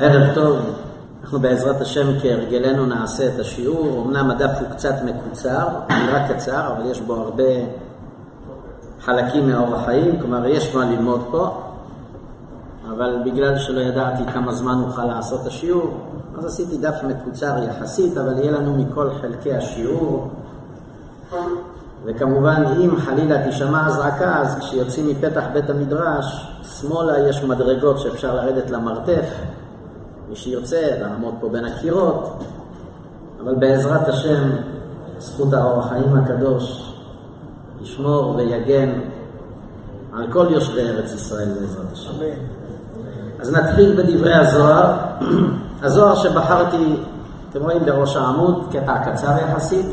ערב טוב, אנחנו בעזרת השם כהרגלנו נעשה את השיעור, אמנם הדף הוא קצת מקוצר, נראה קצר, אבל יש בו הרבה חלקים מאור החיים, כלומר יש מה ללמוד פה, אבל בגלל שלא ידעתי כמה זמן נוכל לעשות את השיעור, אז עשיתי דף מקוצר יחסית, אבל יהיה לנו מכל חלקי השיעור. וכמובן, אם חלילה תשמע אזעקה, אז כשיוצאים מפתח בית המדרש, שמאלה יש מדרגות שאפשר לרדת למרתף. מי שירצה לעמוד פה בין הקירות, אבל בעזרת השם, זכות האור החיים הקדוש, ישמור ויגן על כל יושבי ארץ ישראל בעזרת השם. אז נתחיל בדברי הזוהר. הזוהר שבחרתי, אתם רואים בראש העמוד, קטע קצר יחסית,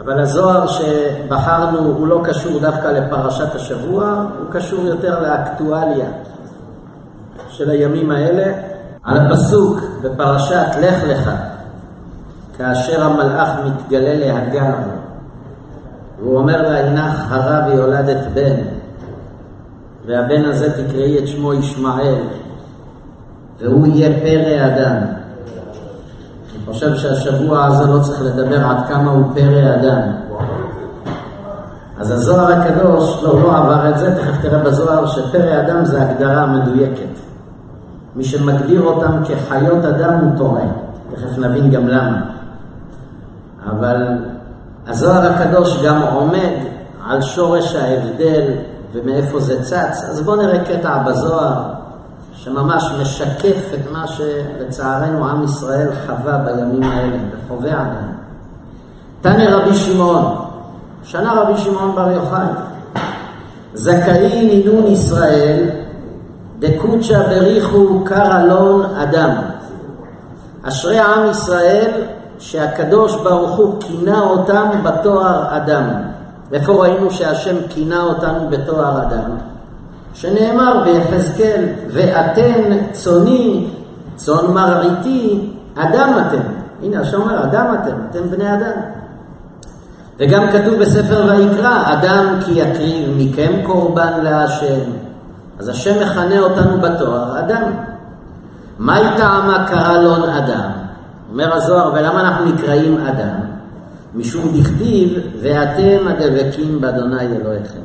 אבל הזוהר שבחרנו הוא לא קשור דווקא לפרשת השבוע, הוא קשור יותר לאקטואליה. של הימים האלה, על הפסוק בפרשת לך לך, כאשר המלאך מתגלה להגר, והוא אומר לה, הנך הרה ויולדת בן, והבן הזה תקראי את שמו ישמעאל, והוא יהיה פרא אדם. אני חושב שהשבוע הזה לא צריך לדבר עד כמה הוא פרא אדם. אז הזוהר הקדוש, לא, לא עבר את זה, תכף תראה בזוהר שפרא אדם זה הגדרה מדויקת. מי שמגדיר אותם כחיות אדם הוא טועה. תכף נבין גם למה. אבל הזוהר הקדוש גם עומד על שורש ההבדל ומאיפה זה צץ. אז בואו נראה קטע בזוהר שממש משקף את מה שלצערנו עם ישראל חווה בימים האלה וחווה עדיין. תנא רבי שמעון, שנה רבי שמעון בר יוחאי, זכאי נינון ישראל דקוצ'ה בריחו קרלון אדם. אשרי עם ישראל שהקדוש ברוך הוא כינה אותם בתואר אדם. איפה ראינו שהשם כינה אותנו בתואר אדם? שנאמר ביחזקאל, ואתן צוני, צאן מרעיתי, אדם אתם. הנה השם אומר, אדם אתם, אתם בני אדם. וגם כתוב בספר ויקרא, אדם כי יקריב מכם קורבן להשם. אז השם מכנה אותנו בתואר אדם. מהי טעמה קרלון אדם? אומר הזוהר, ולמה אנחנו נקראים אדם? משום דכתיב, ואתם הדבקים באדוני אלוהיכם.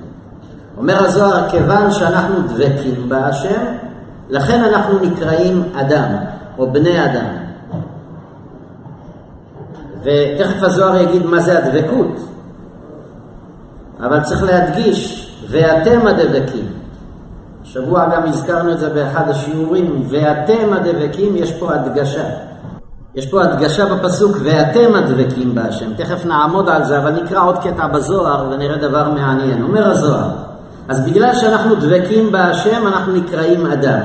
אומר הזוהר, כיוון שאנחנו דבקים בהשם, לכן אנחנו נקראים אדם, או בני אדם. ותכף הזוהר יגיד מה זה הדבקות, אבל צריך להדגיש, ואתם הדבקים. שבוע גם הזכרנו את זה באחד השיעורים, ואתם הדבקים, יש פה הדגשה. יש פה הדגשה בפסוק, ואתם הדבקים בהשם. תכף נעמוד על זה, אבל נקרא עוד קטע בזוהר ונראה דבר מעניין. אומר הזוהר, אז בגלל שאנחנו דבקים בהשם, אנחנו נקראים אדם.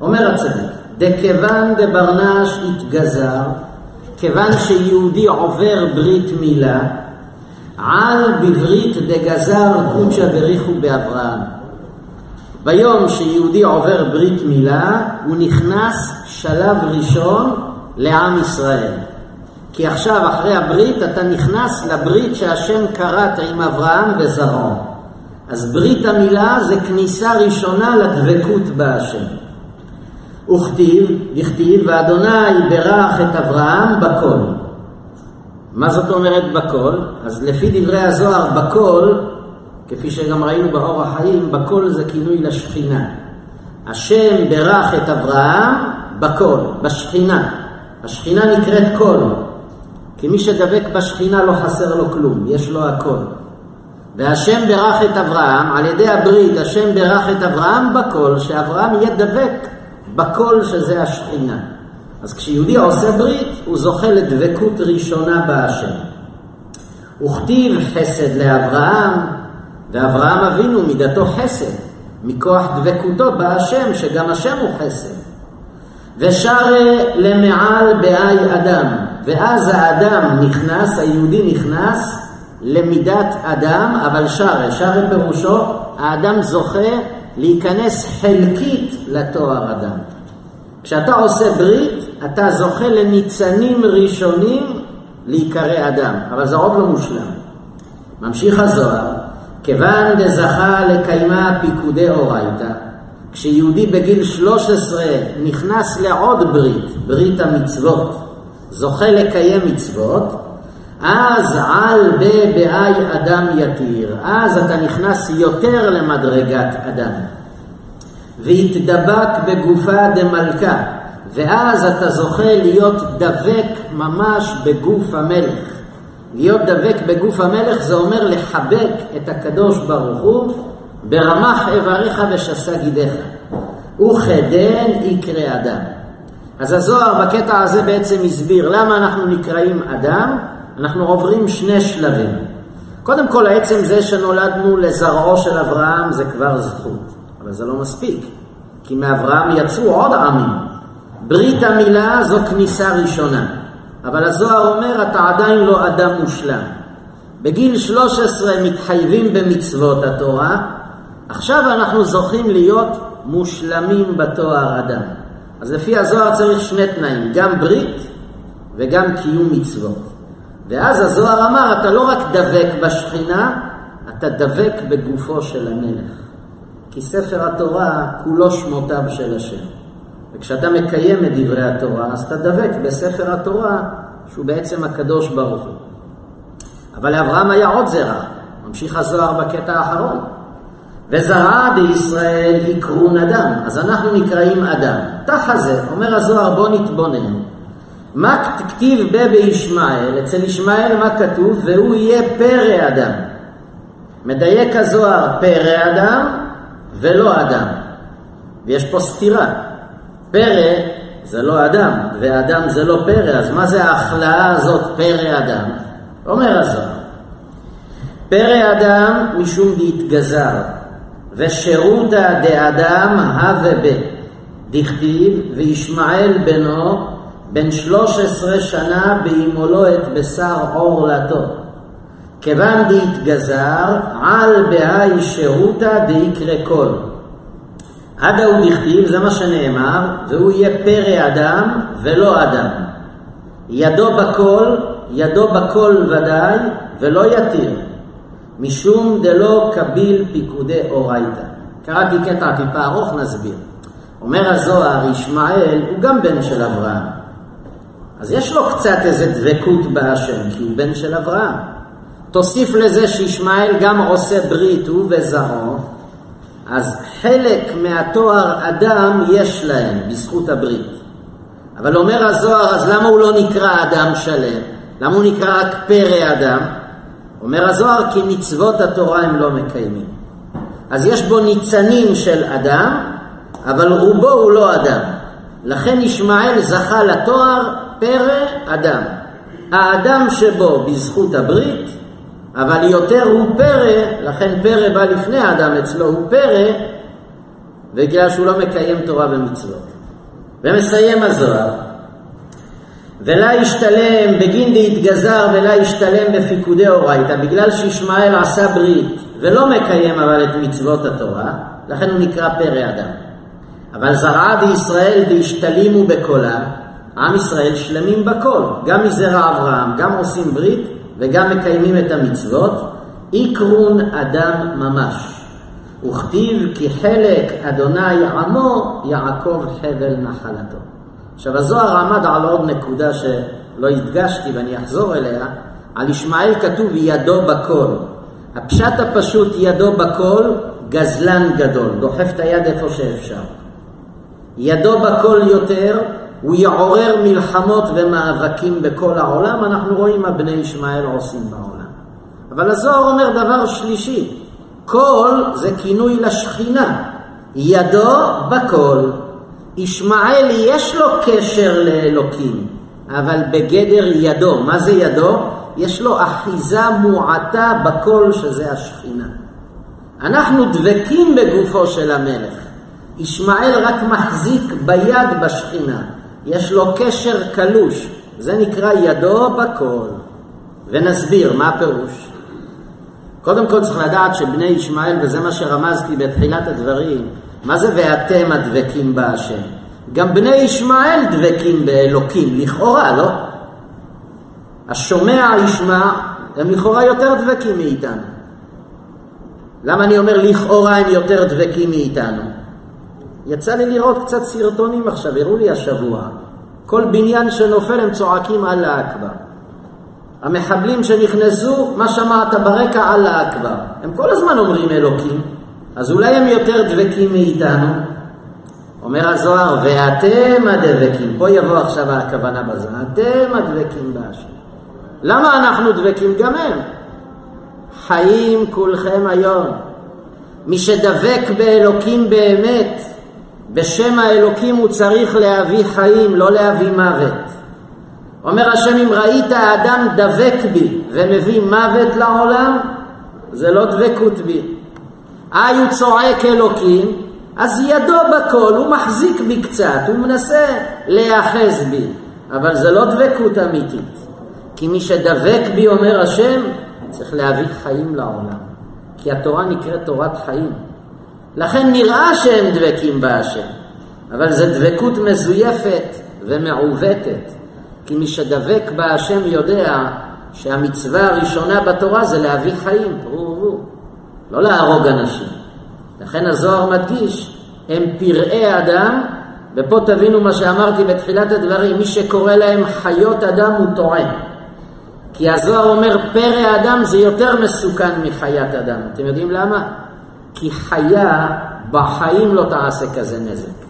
אומר הצדיק, דכיוון דברנש התגזר, כיוון שיהודי עובר ברית מילה, על בברית דגזר קודשא בריחו באברהם. ביום שיהודי עובר ברית מילה, הוא נכנס שלב ראשון לעם ישראל. כי עכשיו, אחרי הברית, אתה נכנס לברית שהשם כרת עם אברהם וזרעו. אז ברית המילה זה כניסה ראשונה לדבקות בהשם. וכתיב, וכתיב, ואדוני ברך את אברהם בכל. מה זאת אומרת בכל? אז לפי דברי הזוהר, בכל כפי שגם ראינו באור החיים, בכל זה כינוי לשכינה. השם ברך את אברהם בכל, בשכינה. השכינה נקראת כל, כי מי שדבק בשכינה לא חסר לו כלום, יש לו הכל. והשם ברך את אברהם, על ידי הברית, השם ברך את אברהם בכל, שאברהם יהיה דבק בכל שזה השכינה. אז כשיהודי עושה ברית, הוא זוכה לדבקות ראשונה בהשם. וכתיב חסד לאברהם, ואברהם אבינו מידתו חסד, מכוח דבקותו בהשם, שגם השם הוא חסד. ושרה למעל באי אדם, ואז האדם נכנס, היהודי נכנס למידת אדם, אבל שרה, שרה פירושו, האדם זוכה להיכנס חלקית לתואר אדם. כשאתה עושה ברית, אתה זוכה לניצנים ראשונים להיקרא אדם, אבל זה עוד לא מושלם. ממשיך הזוהר, כיוון דזכה לקיימה פיקודי אורייתא, כשיהודי בגיל 13 נכנס לעוד ברית, ברית המצוות, זוכה לקיים מצוות, אז על בבאי אדם יתיר, אז אתה נכנס יותר למדרגת אדם. והתדבק בגופה דמלכה, ואז אתה זוכה להיות דבק ממש בגוף המלך. להיות דבק בגוף המלך זה אומר לחבק את הקדוש ברוך הוא ברמח איבריך ושסה גידיך. וכדן יקרה אדם. אז הזוהר בקטע הזה בעצם הסביר למה אנחנו נקראים אדם, אנחנו עוברים שני שלבים. קודם כל, עצם זה שנולדנו לזרעו של אברהם זה כבר זכות, אבל זה לא מספיק, כי מאברהם יצאו עוד עמים. ברית המילה זו כניסה ראשונה, אבל הזוהר אומר, אתה עדיין לא אדם מושלם. בגיל 13 מתחייבים במצוות התורה, עכשיו אנחנו זוכים להיות מושלמים בתואר אדם. אז לפי הזוהר צריך שני תנאים, גם ברית וגם קיום מצוות. ואז הזוהר אמר, אתה לא רק דבק בשכינה, אתה דבק בגופו של המלך. כי ספר התורה כולו שמותיו של השם. וכשאתה מקיים את דברי התורה, אז אתה דבק בספר התורה, שהוא בעצם הקדוש ברוך הוא. אבל לאברהם היה עוד זרע, ממשיך הזוהר בקטע האחרון. וזרע בישראל יקרון אדם, אז אנחנו נקראים אדם. תחה זה, אומר הזוהר, בוא נתבונן. מה כתיב בה בישמעאל, אצל ישמעאל מה כתוב? והוא יהיה פרא אדם. מדייק הזוהר פרא אדם ולא אדם. ויש פה סתירה. פרא זה לא אדם, ואדם זה לא פרא, אז מה זה ההכלאה הזאת פרא אדם? אומר הזוהר. פרא אדם משום דהתגזר, ושירותא דאדם הווה ב. דכתיב, וישמעאל בנו בן שלוש עשרה שנה באימולו את בשר עורלתו. כיוון דהתגזר, על בהאי שירותא דיקרא כל. עד ההוא דכתיב, זה מה שנאמר, והוא יהיה פרא אדם ולא אדם. ידו בכל, ידו בכל ודאי, ולא יתיר. משום דלא קביל פיקודי אורייתא. קראתי קטע טיפה ארוך, נסביר. אומר הזוהר, ישמעאל הוא גם בן של אברהם. אז יש לו קצת איזה דבקות בהשם, כי הוא בן של אברהם. תוסיף לזה שישמעאל גם עושה ברית, הוא וזרעו, אז חלק מהתואר אדם יש להם בזכות הברית. אבל אומר הזוהר, אז למה הוא לא נקרא אדם שלם? למה הוא נקרא רק פרא אדם? אומר הזוהר, כי מצוות התורה הם לא מקיימים. אז יש בו ניצנים של אדם, אבל רובו הוא לא אדם. לכן ישמעאל זכה לתואר פרא אדם. האדם שבו בזכות הברית, אבל יותר הוא פרא, לכן פרא בא לפני האדם, אצלו הוא פרא, בגלל שהוא לא מקיים תורה ומצוות. ומסיים הזוהר, ולה ישתלם בגין דהתגזר ולה ישתלם בפיקודי אורייתא, בגלל שישמעאל עשה ברית ולא מקיים אבל את מצוות התורה, לכן הוא נקרא פרא אדם. אבל זרעה דישראל דהשתלימו בקולה, עם ישראל שלמים בכל, גם מזרע אברהם, גם עושים ברית וגם מקיימים את המצוות, איקרון אדם ממש. וכתיב כי חלק אדוני עמו יעקב חבל נחלתו. עכשיו הזוהר עמד על עוד נקודה שלא הדגשתי ואני אחזור אליה, על ישמעאל כתוב ידו בכל. הפשט הפשוט ידו בכל, גזלן גדול, דוחף את היד איפה שאפשר. ידו בכל יותר, הוא יעורר מלחמות ומאבקים בכל העולם, אנחנו רואים מה בני ישמעאל עושים בעולם. אבל הזוהר אומר דבר שלישי, כל זה כינוי לשכינה, ידו בכל. ישמעאל יש לו קשר לאלוקים, אבל בגדר ידו. מה זה ידו? יש לו אחיזה מועטה בכל שזה השכינה. אנחנו דבקים בגופו של המלך. ישמעאל רק מחזיק ביד בשכינה. יש לו קשר קלוש, זה נקרא ידו בכל. ונסביר מה הפירוש. קודם כל צריך לדעת שבני ישמעאל, וזה מה שרמזתי בתחילת הדברים, מה זה ואתם הדבקים בהשם? גם בני ישמעאל דבקים באלוקים, לכאורה, לא? השומע ישמע, הם לכאורה יותר דבקים מאיתנו. למה אני אומר לכאורה הם יותר דבקים מאיתנו? יצא לי לראות קצת סרטונים עכשיו, הראו לי השבוע. כל בניין שנופל הם צועקים אללה אכבר. המחבלים שנכנסו, מה שמעת ברקע? אללה אכבר. הם כל הזמן אומרים אלוקים, אז אולי הם יותר דבקים מאיתנו. אומר הזוהר, ואתם הדבקים. פה יבוא עכשיו הכוונה בזה, אתם הדבקים בהשם. למה אנחנו דבקים? גם הם. חיים כולכם היום. מי שדבק באלוקים באמת, בשם האלוקים הוא צריך להביא חיים, לא להביא מוות. אומר השם, אם ראית האדם דבק בי ומביא מוות לעולם, זה לא דבקות בי. איי הוא צועק אלוקים, אז ידו בכל, הוא מחזיק בי קצת, הוא מנסה להיאחז בי, אבל זה לא דבקות אמיתית. כי מי שדבק בי, אומר השם, צריך להביא חיים לעולם. כי התורה נקראת תורת חיים. לכן נראה שהם דבקים בהשם, אבל זו דבקות מזויפת ומעוותת. כי מי שדבק בהשם יודע שהמצווה הראשונה בתורה זה להביא חיים, תראו ורבו, לא להרוג אנשים. לכן הזוהר מדגיש, הם פראי אדם, ופה תבינו מה שאמרתי בתחילת הדברים, מי שקורא להם חיות אדם הוא טועה. כי הזוהר אומר פרא אדם זה יותר מסוכן מחיית אדם. אתם יודעים למה? כי חיה בחיים לא תעשה כזה נזק.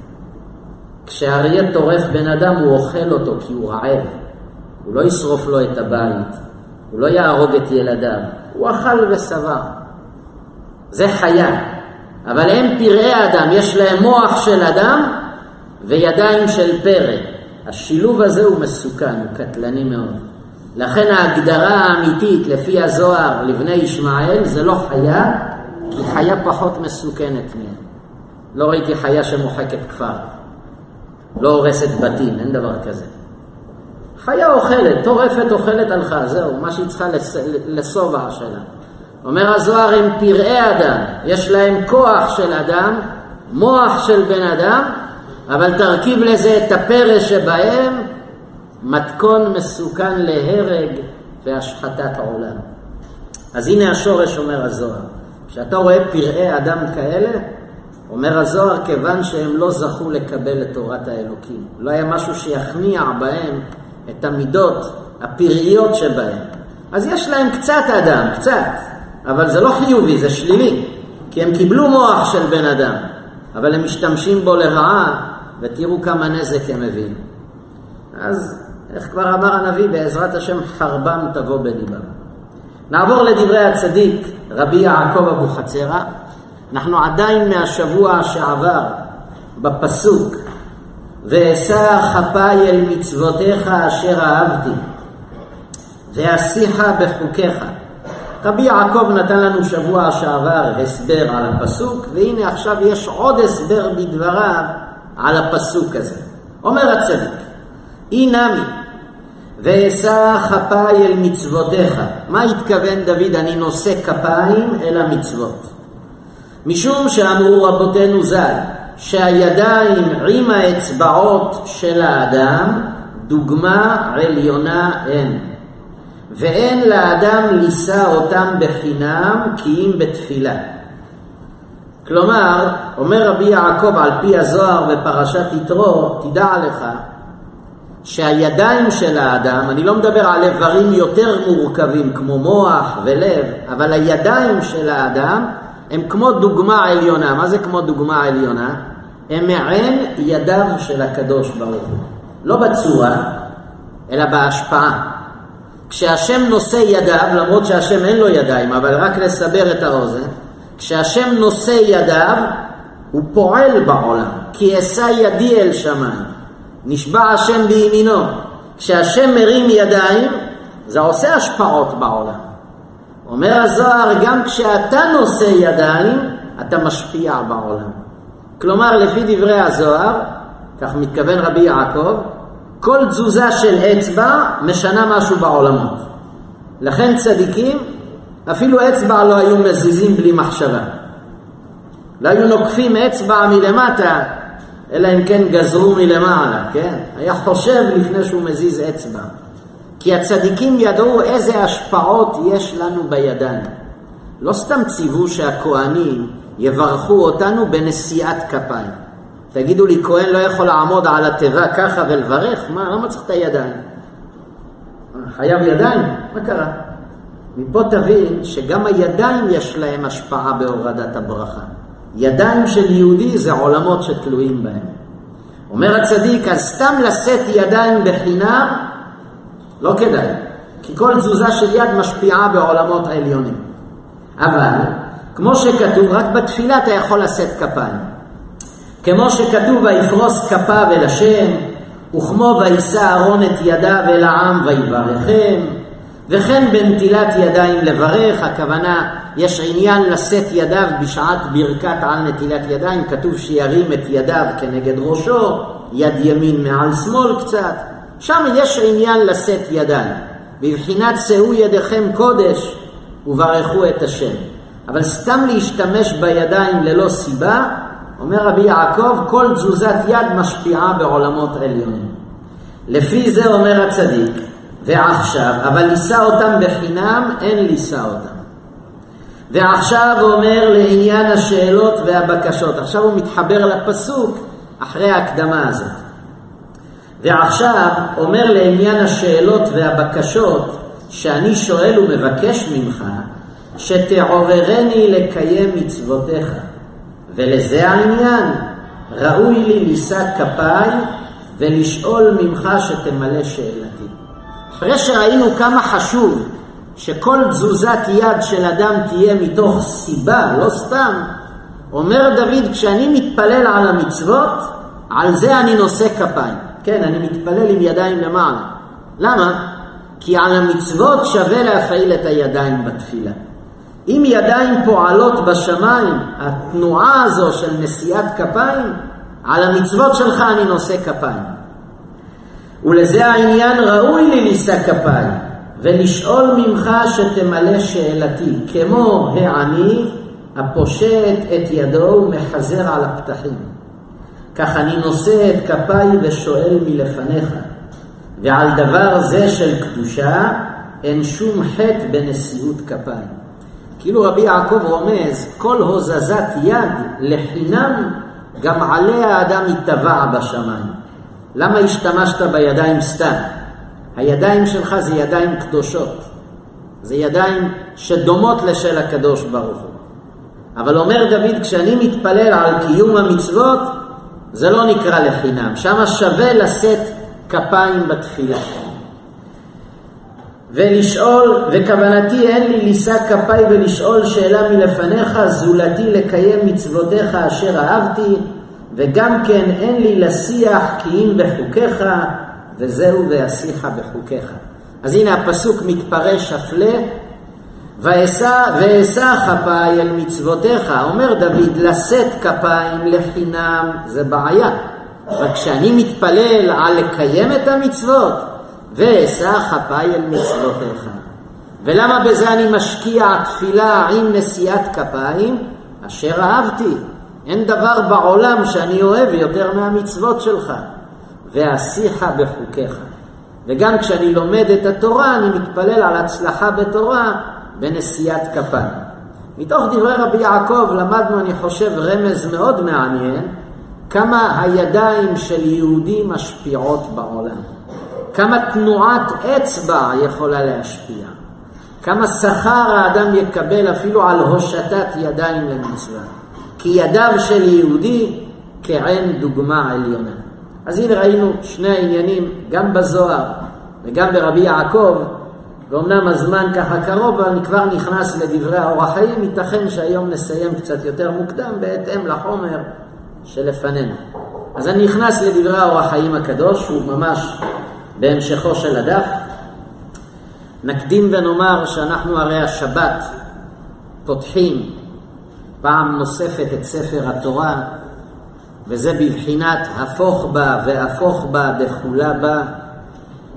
כשאריה טורף בן אדם הוא אוכל אותו כי הוא רעב. הוא לא ישרוף לו את הבית, הוא לא יהרוג את ילדיו, הוא אכל ושבע. זה חיה. אבל הם פראי אדם, יש להם מוח של אדם וידיים של פרא. השילוב הזה הוא מסוכן, הוא קטלני מאוד. לכן ההגדרה האמיתית לפי הזוהר לבני ישמעאל זה לא חיה, כי חיה פחות מסוכנת מהם. לא ראיתי חיה שמוחקת כפר, לא הורסת בתים, אין דבר כזה. חיה אוכלת, טורפת אוכלת הלכה, זהו, מה שהיא צריכה לשובע שלה. אומר הזוהר, הם פראי אדם, יש להם כוח של אדם, מוח של בן אדם, אבל תרכיב לזה את הפרא שבהם, מתכון מסוכן להרג והשחתת העולם. אז הנה השורש אומר הזוהר. כשאתה רואה פראי אדם כאלה, אומר הזוהר, כיוון שהם לא זכו לקבל את תורת האלוקים. לא היה משהו שיכניע בהם את המידות הפראיות שבהם. אז יש להם קצת אדם, קצת, אבל זה לא חיובי, זה שלילי. כי הם קיבלו מוח של בן אדם, אבל הם משתמשים בו לרעה, ותראו כמה נזק הם מביאים. אז איך כבר אמר הנביא, בעזרת השם חרבם תבוא בליבם. נעבור לדברי הצדיק, רבי יעקב אבוחצירא. אנחנו עדיין מהשבוע שעבר בפסוק, ואשא כפיי אל מצוותיך אשר אהבתי, ואשיך בחוקיך. רבי יעקב נתן לנו שבוע שעבר הסבר על הפסוק, והנה עכשיו יש עוד הסבר בדבריו על הפסוק הזה. אומר הצדיק, אי נמי, ואשא כפיי אל מצוותיך. מה התכוון דוד? אני נושא כפיים אל המצוות. משום שאמרו רבותינו ז"ל, שהידיים עם האצבעות של האדם דוגמה עליונה הן. ואין לאדם לישא אותם בחינם כי אם בתפילה. כלומר, אומר רבי יעקב על פי הזוהר בפרשת יתרו, תדע לך שהידיים של האדם, אני לא מדבר על איברים יותר מורכבים כמו מוח ולב, אבל הידיים של האדם הם כמו דוגמה עליונה. מה זה כמו דוגמה עליונה? הם מעין ידיו של הקדוש ברוך הוא. לא בצורה, אלא בהשפעה. כשהשם נושא ידיו, למרות שהשם אין לו ידיים, אבל רק לסבר את האוזן, כשהשם נושא ידיו, הוא פועל בעולם, כי אשא ידי אל שמיים. נשבע השם בימינו. כשהשם מרים ידיים, זה עושה השפעות בעולם. אומר הזוהר, גם כשאתה נושא ידיים, אתה משפיע בעולם. כלומר, לפי דברי הזוהר, כך מתכוון רבי יעקב, כל תזוזה של אצבע משנה משהו בעולמות. לכן צדיקים, אפילו אצבע לא היו מזיזים בלי מחשבה. לא היו נוקפים אצבע מלמטה אלא אם כן גזרו מלמעלה, כן? היה חושב לפני שהוא מזיז אצבע. כי הצדיקים ידעו איזה השפעות יש לנו בידיים. לא סתם ציוו שהכוהנים יברכו אותנו בנשיאת כפיים. תגידו לי, כהן לא יכול לעמוד על התיבה ככה ולברך? מה, למה צריך את הידיים? חייב ידיים? מה קרה? מפה תבין שגם הידיים יש להם השפעה בהורדת הברכה. ידיים של יהודי זה עולמות שתלויים בהם. אומר הצדיק, אז סתם לשאת ידיים בחינם, לא כדאי, כי כל תזוזה של יד משפיעה בעולמות העליונים. אבל, כמו שכתוב, רק בתפילה אתה יכול לשאת כפיים. כמו שכתוב, ויפרוס כפיו אל השם, וכמו וישא אהרון את ידיו אל העם ויברכם, וכן בנטילת ידיים לברך, הכוונה, יש עניין לשאת ידיו בשעת ברכת על נטילת ידיים, כתוב שירים את ידיו כנגד ראשו, יד ימין מעל שמאל קצת, שם יש עניין לשאת ידיים. בבחינת שאו ידיכם קודש וברכו את השם. אבל סתם להשתמש בידיים ללא סיבה, אומר רבי יעקב, כל תזוזת יד משפיעה בעולמות עליונים. לפי זה אומר הצדיק, ועכשיו, אבל לישא אותם בחינם, אין לישא אותם. ועכשיו הוא אומר לעניין השאלות והבקשות. עכשיו הוא מתחבר לפסוק אחרי ההקדמה הזאת. ועכשיו אומר לעניין השאלות והבקשות שאני שואל ומבקש ממך, שתעוררני לקיים מצוותיך. ולזה העניין, ראוי לי לישא כפיי ולשאול ממך שתמלא שאלתי. אחרי שראינו כמה חשוב שכל תזוזת יד של אדם תהיה מתוך סיבה, לא סתם, אומר דוד, כשאני מתפלל על המצוות, על זה אני נושא כפיים. כן, אני מתפלל עם ידיים למעלה. למה? כי על המצוות שווה להפעיל את הידיים בתפילה. אם ידיים פועלות בשמיים, התנועה הזו של נשיאת כפיים, על המצוות שלך אני נושא כפיים. ולזה העניין ראוי לי לישא כפיים, ולשאול ממך שתמלא שאלתי, כמו העני הפושט את ידו ומחזר על הפתחים. כך אני נושא את כפיי ושואל מלפניך. ועל דבר זה של קדושה אין שום חטא בנשיאות כפיים. כאילו רבי יעקב רומז, כל הוזזת יד לחינם, גם עליה האדם יתבע בשמיים. למה השתמשת בידיים סתם? הידיים שלך זה ידיים קדושות. זה ידיים שדומות לשל הקדוש ברוך הוא. אבל אומר דוד, כשאני מתפלל על קיום המצוות, זה לא נקרא לחינם. שם שווה לשאת כפיים בתפילה. ולשאול, וכוונתי אין לי לישא כפיי ולשאול שאלה מלפניך, זולתי לקיים מצוותיך אשר אהבתי, וגם כן אין לי לשיח כי אם בחוקיך, וזהו ואשיך בחוקיך. אז הנה הפסוק מתפרש הפלא, ואשא כפיי אל מצוותיך. אומר דוד, לשאת כפיים לחינם זה בעיה. אבל כשאני מתפלל על לקיים את המצוות, ואשא כפיי אל מצוותיך. ולמה בזה אני משקיע תפילה עם נשיאת כפיים? אשר אהבתי. אין דבר בעולם שאני אוהב יותר מהמצוות שלך. ואשיך בחוקיך. וגם כשאני לומד את התורה, אני מתפלל על הצלחה בתורה בנשיאת כפיים. מתוך דברי רבי יעקב למדנו, אני חושב, רמז מאוד מעניין, כמה הידיים של יהודי משפיעות בעולם. כמה תנועת אצבע יכולה להשפיע. כמה שכר האדם יקבל אפילו על הושטת ידיים למצווה. כי ידיו של יהודי כעין דוגמה עליונה. אז הנה ראינו שני העניינים, גם בזוהר וגם ברבי יעקב, ואומנם הזמן ככה קרוב, אבל אני כבר נכנס לדברי האור החיים, ייתכן שהיום נסיים קצת יותר מוקדם בהתאם לחומר שלפנינו. אז אני נכנס לדברי האור החיים הקדוש, הוא ממש בהמשכו של הדף. נקדים ונאמר שאנחנו הרי השבת פותחים פעם נוספת את ספר התורה, וזה בבחינת הפוך בה והפוך בה דחולה בה.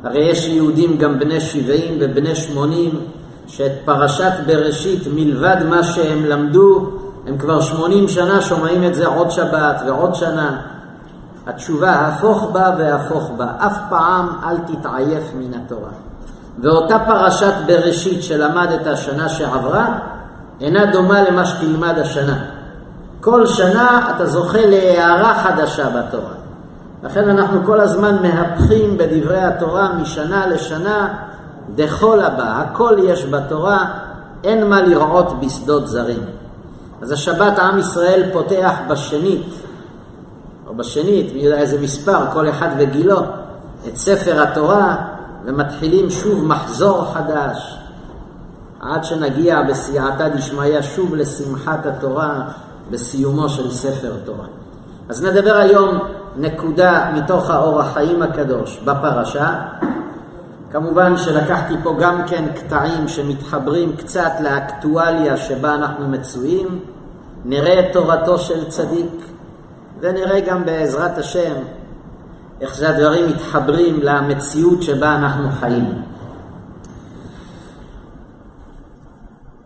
הרי יש יהודים גם בני שבעים ובני שמונים, שאת פרשת בראשית מלבד מה שהם למדו, הם כבר שמונים שנה שומעים את זה עוד שבת ועוד שנה. התשובה, הפוך בה והפוך בה, אף פעם אל תתעייף מן התורה. ואותה פרשת בראשית שלמדת השנה שעברה, אינה דומה למה שתלמד השנה. כל שנה אתה זוכה להערה חדשה בתורה. לכן אנחנו כל הזמן מהפכים בדברי התורה משנה לשנה, דכל הבא, הכל יש בתורה, אין מה לראות בשדות זרים. אז השבת עם ישראל פותח בשנית, או בשנית, מי יודע איזה מספר, כל אחד וגילו, את ספר התורה, ומתחילים שוב מחזור חדש, עד שנגיע בסייעתא דשמיא שוב לשמחת התורה בסיומו של ספר תורה. אז נדבר היום נקודה מתוך האור החיים הקדוש בפרשה. כמובן שלקחתי פה גם כן קטעים שמתחברים קצת לאקטואליה שבה אנחנו מצויים. נראה את תורתו של צדיק, ונראה גם בעזרת השם איך שהדברים מתחברים למציאות שבה אנחנו חיים.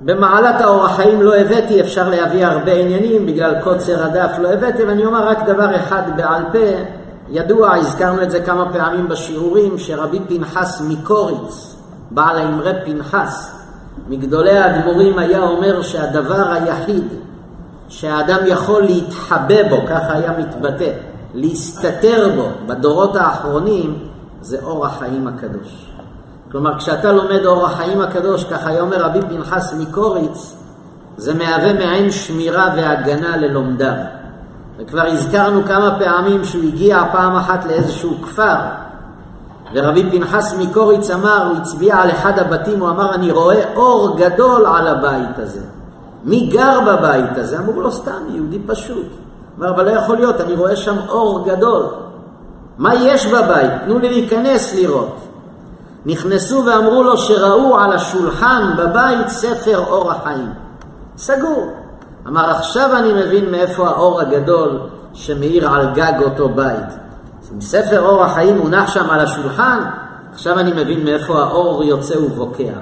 במעלת האור החיים לא הבאתי, אפשר להביא הרבה עניינים, בגלל קוצר הדף לא הבאתי, ואני אומר רק דבר אחד בעל פה, ידוע, הזכרנו את זה כמה פעמים בשיעורים, שרבי פנחס מקוריץ, בעל האמרי פנחס, מגדולי האדמו"רים היה אומר שהדבר היחיד שהאדם יכול להתחבא בו, ככה היה מתבטא, להסתתר בו בדורות האחרונים, זה אור החיים הקדוש. כלומר, כשאתה לומד אור החיים הקדוש, ככה היה אומר רבי פנחס מקוריץ, זה מהווה מעין שמירה והגנה ללומדיו. וכבר הזכרנו כמה פעמים שהוא הגיע פעם אחת לאיזשהו כפר, ורבי פנחס מקוריץ אמר, הוא הצביע על אחד הבתים, הוא אמר, אני רואה אור גדול על הבית הזה. מי גר בבית הזה? אמרו לו, סתם, יהודי פשוט. אמר, אבל לא יכול להיות, אני רואה שם אור גדול. מה יש בבית? תנו לי להיכנס לראות. נכנסו ואמרו לו שראו על השולחן בבית ספר אור החיים. סגור. אמר, עכשיו אני מבין מאיפה האור הגדול שמאיר על גג אותו בית. אם ספר אור החיים מונח שם על השולחן, עכשיו אני מבין מאיפה האור יוצא ובוקע.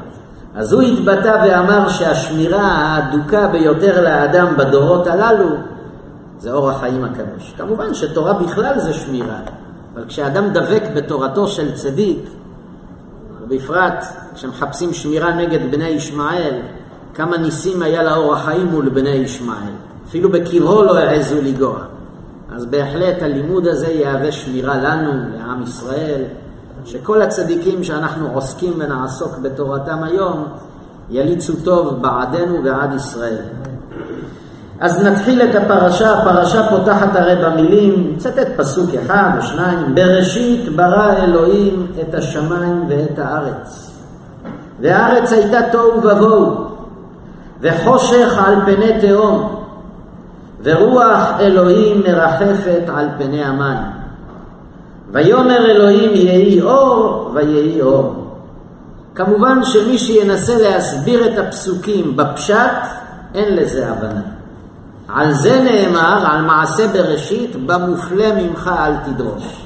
אז הוא התבטא ואמר שהשמירה האדוקה ביותר לאדם בדורות הללו זה אור החיים הקדוש. כמובן שתורה בכלל זה שמירה, אבל כשאדם דבק בתורתו של צדיק, ובפרט כשמחפשים שמירה נגד בני ישמעאל, כמה ניסים היה לאור החיים מול בני ישמעאל. אפילו בקברו לא העזו לגוע. אז בהחלט הלימוד הזה יהווה שמירה לנו, לעם ישראל, שכל הצדיקים שאנחנו עוסקים ונעסוק בתורתם היום, יליצו טוב בעדנו ועד ישראל. אז נתחיל את הפרשה, הפרשה פותחת הרי במילים, נצטט פסוק אחד או שניים, בראשית ברא אלוהים את השמיים ואת הארץ. והארץ הייתה תוהו ובוהו, וחושך על פני תהום, ורוח אלוהים מרחפת על פני המים. ויאמר אלוהים יהי אור, ויהי אור. כמובן שמי שינסה להסביר את הפסוקים בפשט, אין לזה הבנה. על זה נאמר, על מעשה בראשית, במופלא ממך אל תדרוש.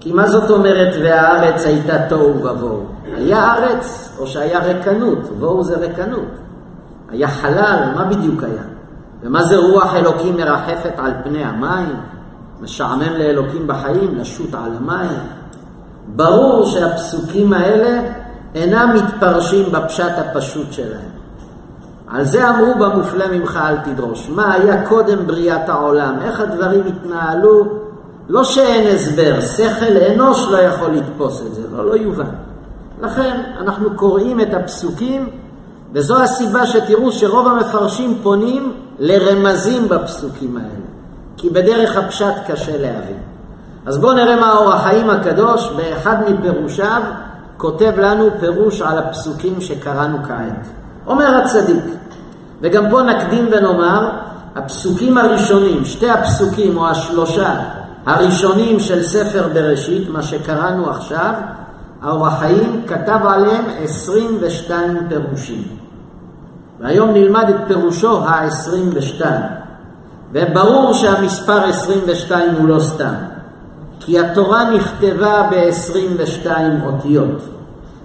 כי מה זאת אומרת והארץ הייתה תוהו ובוהו? היה ארץ או שהיה רקנות? בוהו זה רקנות. היה חלל, מה בדיוק היה? ומה זה רוח אלוקים מרחפת על פני המים? משעמם לאלוקים בחיים, לשוט על המים. ברור שהפסוקים האלה אינם מתפרשים בפשט הפשוט שלהם. על זה אמרו במופלא ממך אל תדרוש. מה היה קודם בריאת העולם? איך הדברים התנהלו? לא שאין הסבר, שכל אנוש לא יכול לתפוס את זה, לא, לא יובן. לכן אנחנו קוראים את הפסוקים, וזו הסיבה שתראו שרוב המפרשים פונים לרמזים בפסוקים האלה. כי בדרך הפשט קשה להבין. אז בואו נראה מה אור החיים הקדוש, באחד מפירושיו, כותב לנו פירוש על הפסוקים שקראנו כעת. אומר הצדיק, וגם פה נקדים ונאמר, הפסוקים הראשונים, שתי הפסוקים או השלושה הראשונים של ספר בראשית, מה שקראנו עכשיו, האור החיים כתב עליהם 22 פירושים. והיום נלמד את פירושו ה-22. וברור שהמספר 22 הוא לא סתם, כי התורה נכתבה ב-22 אותיות.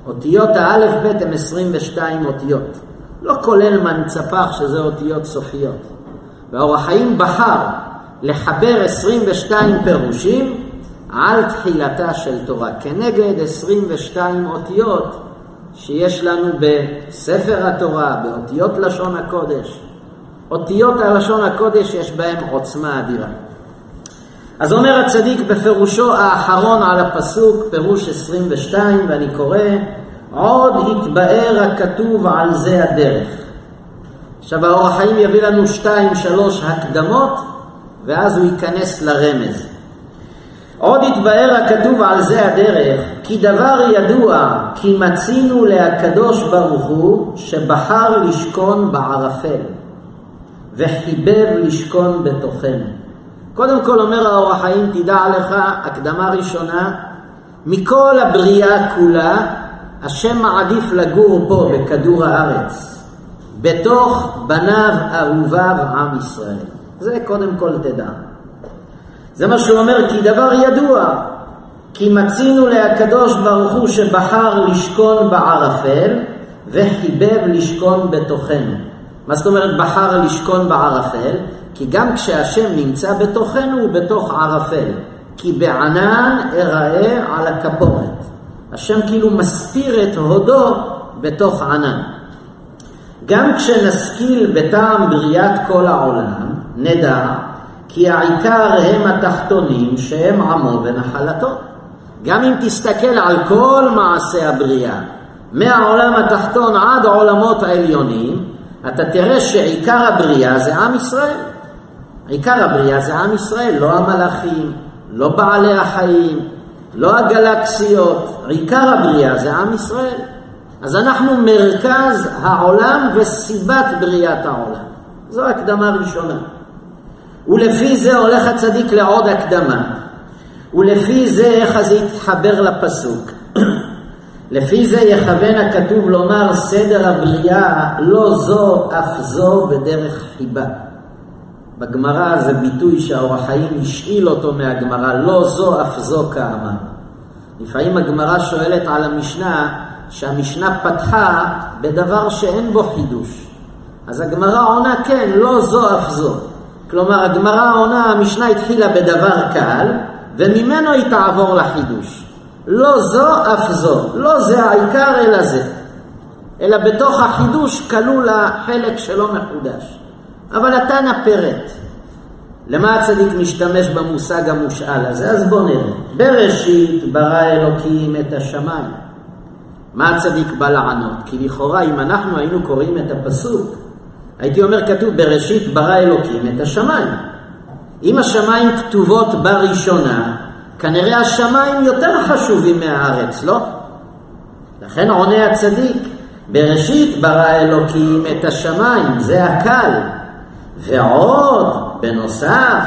אותיות האלף בית הן 22 אותיות, לא כולל מנצפח שזה אותיות סופיות. והאור החיים בחר לחבר 22 פירושים על תחילתה של תורה, כנגד 22 אותיות שיש לנו בספר התורה, באותיות לשון הקודש. אותיות הלשון הקודש יש בהם עוצמה אדירה. אז אומר הצדיק בפירושו האחרון על הפסוק, פירוש 22, ואני קורא, עוד יתבאר הכתוב על זה הדרך. עכשיו האור החיים יביא לנו שתיים, שלוש הקדמות, ואז הוא ייכנס לרמז. עוד יתבאר הכתוב על זה הדרך, כי דבר ידוע, כי מצינו להקדוש ברוך הוא, שבחר לשכון בערפל, וחיבב לשכון בתוכנו. קודם כל אומר האור החיים, תדע לך, הקדמה ראשונה, מכל הבריאה כולה, השם מעדיף לגור פה, בכדור הארץ, בתוך בניו אהוביו עם ישראל. זה קודם כל תדע. זה מה שהוא אומר, כי דבר ידוע, כי מצינו להקדוש ברוך הוא שבחר לשכון בערפל וחיבב לשכון בתוכנו. מה זאת אומרת בחר לשכון בערפל? כי גם כשהשם נמצא בתוכנו הוא בתוך ערפל. כי בענן אראה על הכפורת. השם כאילו מסתיר את הודו בתוך ענן. גם כשנשכיל בטעם בריאת כל העולם, נדע כי העיקר הם התחתונים שהם עמו ונחלתו. גם אם תסתכל על כל מעשה הבריאה, מהעולם התחתון עד העולמות העליונים, אתה תראה שעיקר הבריאה זה עם ישראל. עיקר הבריאה זה עם ישראל, לא המלאכים, לא בעלי החיים, לא הגלקסיות, עיקר הבריאה זה עם ישראל. אז אנחנו מרכז העולם וסיבת בריאת העולם. זו הקדמה ראשונה. ולפי זה הולך הצדיק לעוד הקדמה. ולפי זה, איך זה יתחבר לפסוק? לפי זה יכוון הכתוב לומר סדר הבריאה לא זו אף זו בדרך חיבה. בגמרא זה ביטוי שהאור החיים השאיל אותו מהגמרא, לא זו אף זו כאמר. לפעמים הגמרא שואלת על המשנה, שהמשנה פתחה בדבר שאין בו חידוש. אז הגמרא עונה כן, לא זו אף זו. כלומר, הגמרא עונה, המשנה התחילה בדבר קל, וממנו היא תעבור לחידוש. לא זו אף זו, לא זה העיקר אלא זה. אלא בתוך החידוש כלול החלק שלא מחודש. אבל התנא פירט. למה הצדיק משתמש במושג המושאל הזה? אז בואו נראה. בראשית ברא אלוקים את השמיים. מה הצדיק בא לענות? כי לכאורה אם אנחנו היינו קוראים את הפסוק, הייתי אומר כתוב בראשית ברא אלוקים את השמיים. אם השמיים כתובות בראשונה, כנראה השמיים יותר חשובים מהארץ, לא? לכן עונה הצדיק, בראשית ברא אלוקים את השמיים, זה הקל. ועוד, בנוסף,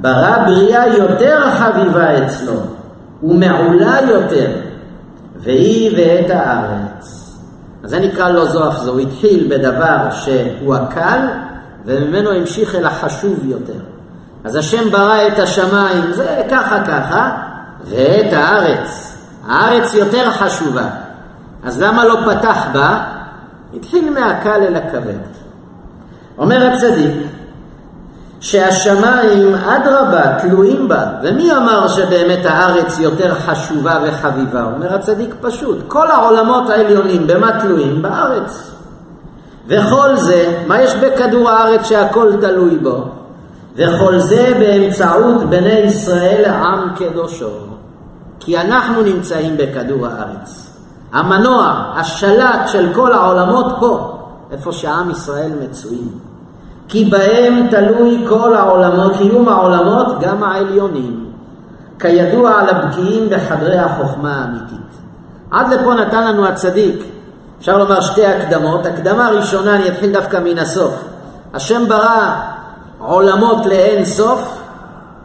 ברא בריאה יותר חביבה אצלו, ומעולה יותר, והיא ואת הארץ. אז זה נקרא לא זו אף זו, הוא התחיל בדבר שהוא הקל, וממנו המשיך אל החשוב יותר. אז השם ברא את השמיים, זה ככה ככה, ואת הארץ. הארץ יותר חשובה. אז למה לא פתח בה? התחיל מהקל אל הכבד. אומר הצדיק, שהשמיים אדרבה תלויים בה, ומי אמר שבאמת הארץ יותר חשובה וחביבה? אומר הצדיק פשוט, כל העולמות העליונים במה תלויים? בארץ. וכל זה, מה יש בכדור הארץ שהכל תלוי בו? וכל זה באמצעות בני ישראל עם קדושו. כי אנחנו נמצאים בכדור הארץ. המנוע, השלט של כל העולמות פה, איפה שעם ישראל מצויים. כי בהם תלוי כל העולמות, קיום העולמות, גם העליונים. כידוע על הבקיאים בחדרי החוכמה האמיתית. עד לפה נתן לנו הצדיק, אפשר לומר שתי הקדמות. הקדמה ראשונה, אני אתחיל דווקא מן הסוף. השם ברא עולמות לאין סוף,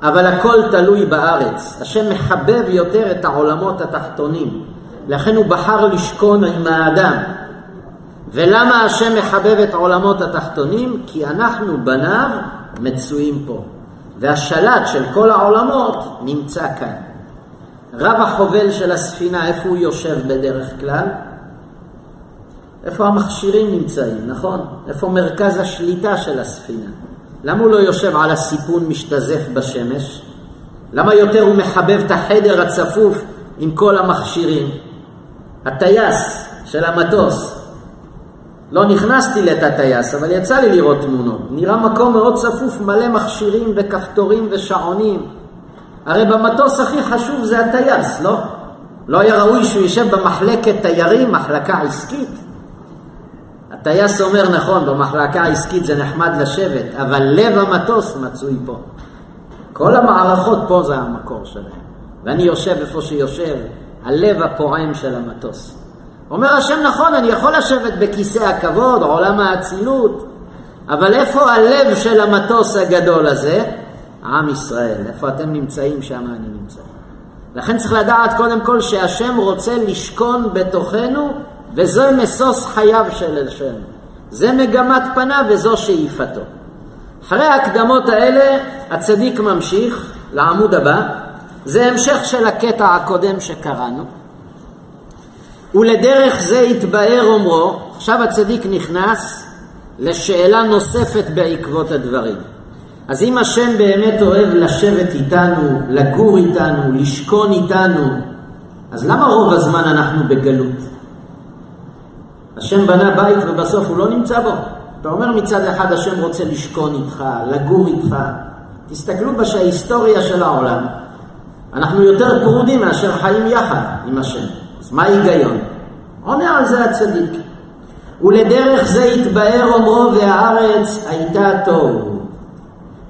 אבל הכל תלוי בארץ. השם מחבב יותר את העולמות התחתונים. לכן הוא בחר לשכון עם האדם. ולמה השם מחבב את עולמות התחתונים? כי אנחנו בניו מצויים פה. והשלט של כל העולמות נמצא כאן. רב החובל של הספינה, איפה הוא יושב בדרך כלל? איפה המכשירים נמצאים, נכון? איפה מרכז השליטה של הספינה? למה הוא לא יושב על הסיפון משתזף בשמש? למה יותר הוא מחבב את החדר הצפוף עם כל המכשירים? הטייס של המטוס. לא נכנסתי לתא טייס, אבל יצא לי לראות תמונות. נראה מקום מאוד צפוף, מלא מכשירים וכפתורים ושעונים. הרי במטוס הכי חשוב זה הטייס, לא? לא היה ראוי שהוא יישב במחלקת תיירים, מחלקה עסקית? הטייס אומר, נכון, במחלקה העסקית זה נחמד לשבת, אבל לב המטוס מצוי פה. כל המערכות פה זה המקור שלהם. ואני יושב איפה שיושב, הלב הפועם של המטוס. אומר השם, נכון, אני יכול לשבת בכיסא הכבוד, עולם האצילות, אבל איפה הלב של המטוס הגדול הזה? עם ישראל. איפה אתם נמצאים, שם אני נמצא. לכן צריך לדעת קודם כל שהשם רוצה לשכון בתוכנו, וזה משוש חייו של השם. זה מגמת פניו וזו שאיפתו. אחרי ההקדמות האלה, הצדיק ממשיך לעמוד הבא. זה המשך של הקטע הקודם שקראנו. ולדרך זה התבאר אומרו, עכשיו הצדיק נכנס לשאלה נוספת בעקבות הדברים. אז אם השם באמת אוהב לשבת איתנו, לגור איתנו, לשכון איתנו, אז למה רוב הזמן אנחנו בגלות? השם בנה בית ובסוף הוא לא נמצא בו. אתה אומר מצד אחד השם רוצה לשכון איתך, לגור איתך. תסתכלו בהיסטוריה של העולם. אנחנו יותר פרודים מאשר חיים יחד עם השם. אז מה ההיגיון? עונה על זה הצדיק. ולדרך זה התבאר אומרו והארץ הייתה טוב.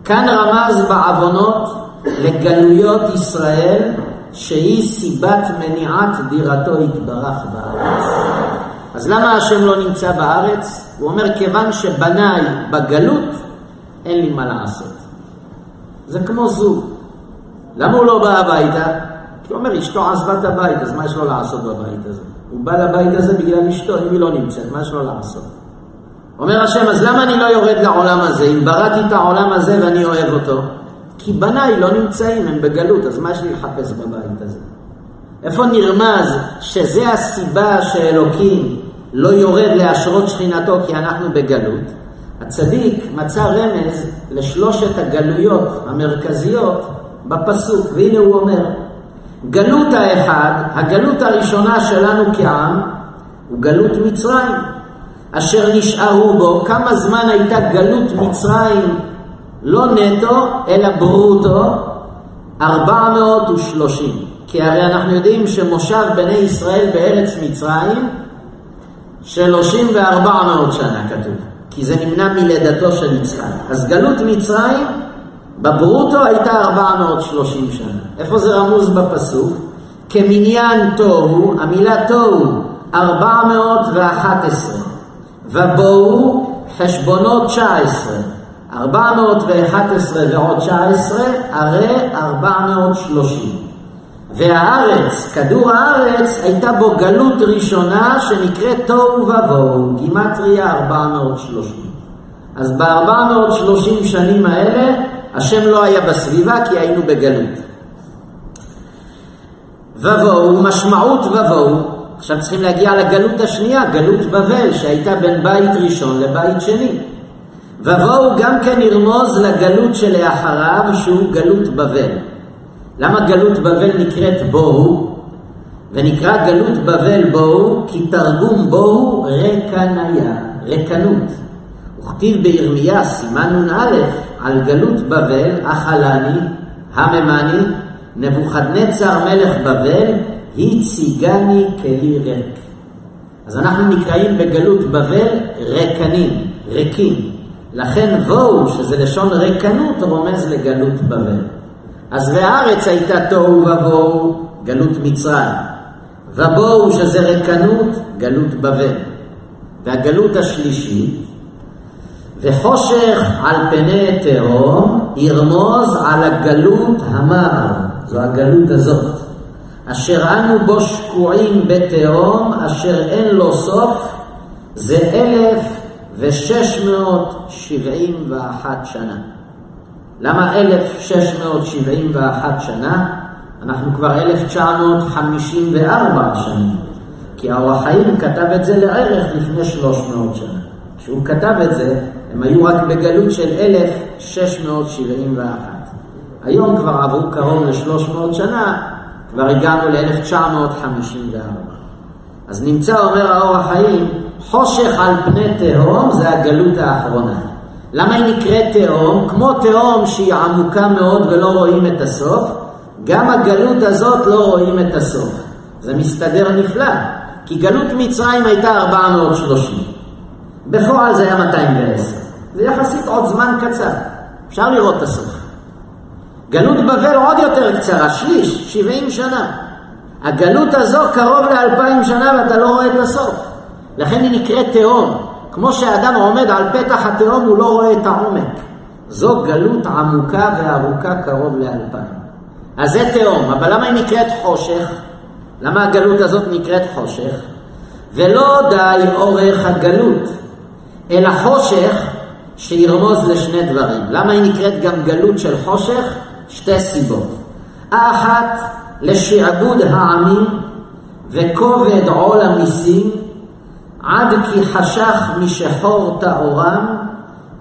כאן רמז בעוונות לגלויות ישראל שהיא סיבת מניעת דירתו יתברך בארץ. אז למה השם לא נמצא בארץ? הוא אומר, כיוון שבניי בגלות, אין לי מה לעשות. זה כמו זוג. למה הוא לא בא הביתה? הוא אומר, אשתו עזבה את הבית, אז מה יש לו לעשות בבית הזה? הוא בא לבית הזה בגלל אשתו, אם היא לא נמצאת, מה יש לו לעשות? אומר השם, אז למה אני לא יורד לעולם הזה? אם בראתי את העולם הזה ואני אוהב אותו, כי בניי לא נמצאים, הם בגלות, אז מה יש לי לחפש בבית הזה? איפה נרמז שזה הסיבה שאלוקים לא יורד להשרות שכינתו כי אנחנו בגלות? הצדיק מצא רמז לשלושת הגלויות המרכזיות בפסוק, והנה הוא אומר, גלות האחד, הגלות הראשונה שלנו כעם, הוא גלות מצרים, אשר נשארו בו, כמה זמן הייתה גלות מצרים, לא נטו, אלא ברוטו, 430. כי הרי אנחנו יודעים שמושב בני ישראל בארץ מצרים, 30 ו-400 שנה כתוב, כי זה נמנע מלידתו של יצחק. אז גלות מצרים בברוטו הייתה 430 שנה. איפה זה רמוז בפסוק? כמניין תוהו, המילה תוהו, 411. ובואו חשבונות 19. 411 ועוד 19, הרי 430. והארץ, כדור הארץ, הייתה בו גלות ראשונה שנקראת תוהו ובוהו, גימטריה 430. אז ב-430 שנים האלה השם לא היה בסביבה כי היינו בגלות. ובואו, משמעות ובואו, עכשיו צריכים להגיע לגלות השנייה, גלות בבל, שהייתה בין בית ראשון לבית שני. ובואו גם כן ירמוז לגלות שלאחריו, שהוא גלות בבל. למה גלות בבל נקראת בואו? ונקרא גלות בבל בואו, כי תרגום בואו רקניה, רקנות. וכתיב בירמיה, סימן נ"א, על גלות בבל, אכלני, הממני, נבוכדנצר מלך בבל, הציגני כלי ריק. אז אנחנו נקראים בגלות בבל רקנים, ריקים. לכן בואו, שזה לשון ריקנות, רומז לגלות בבל. אז והארץ הייתה תוהו ובואו, גלות מצרים. ובואו, שזה ריקנות, גלות בבל. והגלות השלישית, וחושך על פני תהום ירמוז על הגלות המר, זו הגלות הזאת, אשר אנו בו שקועים בתהום, אשר אין לו סוף, זה אלף ושש מאות שבעים ואחת שנה. למה אלף שש מאות שבעים ואחת שנה? אנחנו כבר אלף תשע מאות חמישים וארבע שנים, כי האור החיים כתב את זה לערך לפני שלוש מאות שנה. כשהוא כתב את זה, הם היו רק בגלות של 1671. היום כבר עברו קרוב ל-300 שנה, כבר הגענו ל-1954. אז נמצא, אומר האור החיים, חושך על פני תהום זה הגלות האחרונה. למה היא נקראת תהום? כמו תהום שהיא עמוקה מאוד ולא רואים את הסוף, גם הגלות הזאת לא רואים את הסוף. זה מסתדר נפלא, כי גלות מצרים הייתה 430. בפועל זה היה 210. זה יחסית עוד זמן קצר, אפשר לראות את הסוף. גלות בבל עוד יותר קצרה, שליש, 70 שנה. הגלות הזו קרוב לאלפיים שנה ואתה לא רואה את הסוף. לכן היא נקראת תהום. כמו שאדם עומד על פתח התהום הוא לא רואה את העומק. זו גלות עמוקה וארוכה קרוב לאלפיים. אז זה תהום, אבל למה היא נקראת חושך? למה הגלות הזאת נקראת חושך? ולא די אורך הגלות, אלא חושך שירמוז לשני דברים. למה היא נקראת גם גלות של חושך? שתי סיבות. האחת, לשעבוד העמים וכובד עול המיסים, עד כי חשך משחור טהורם,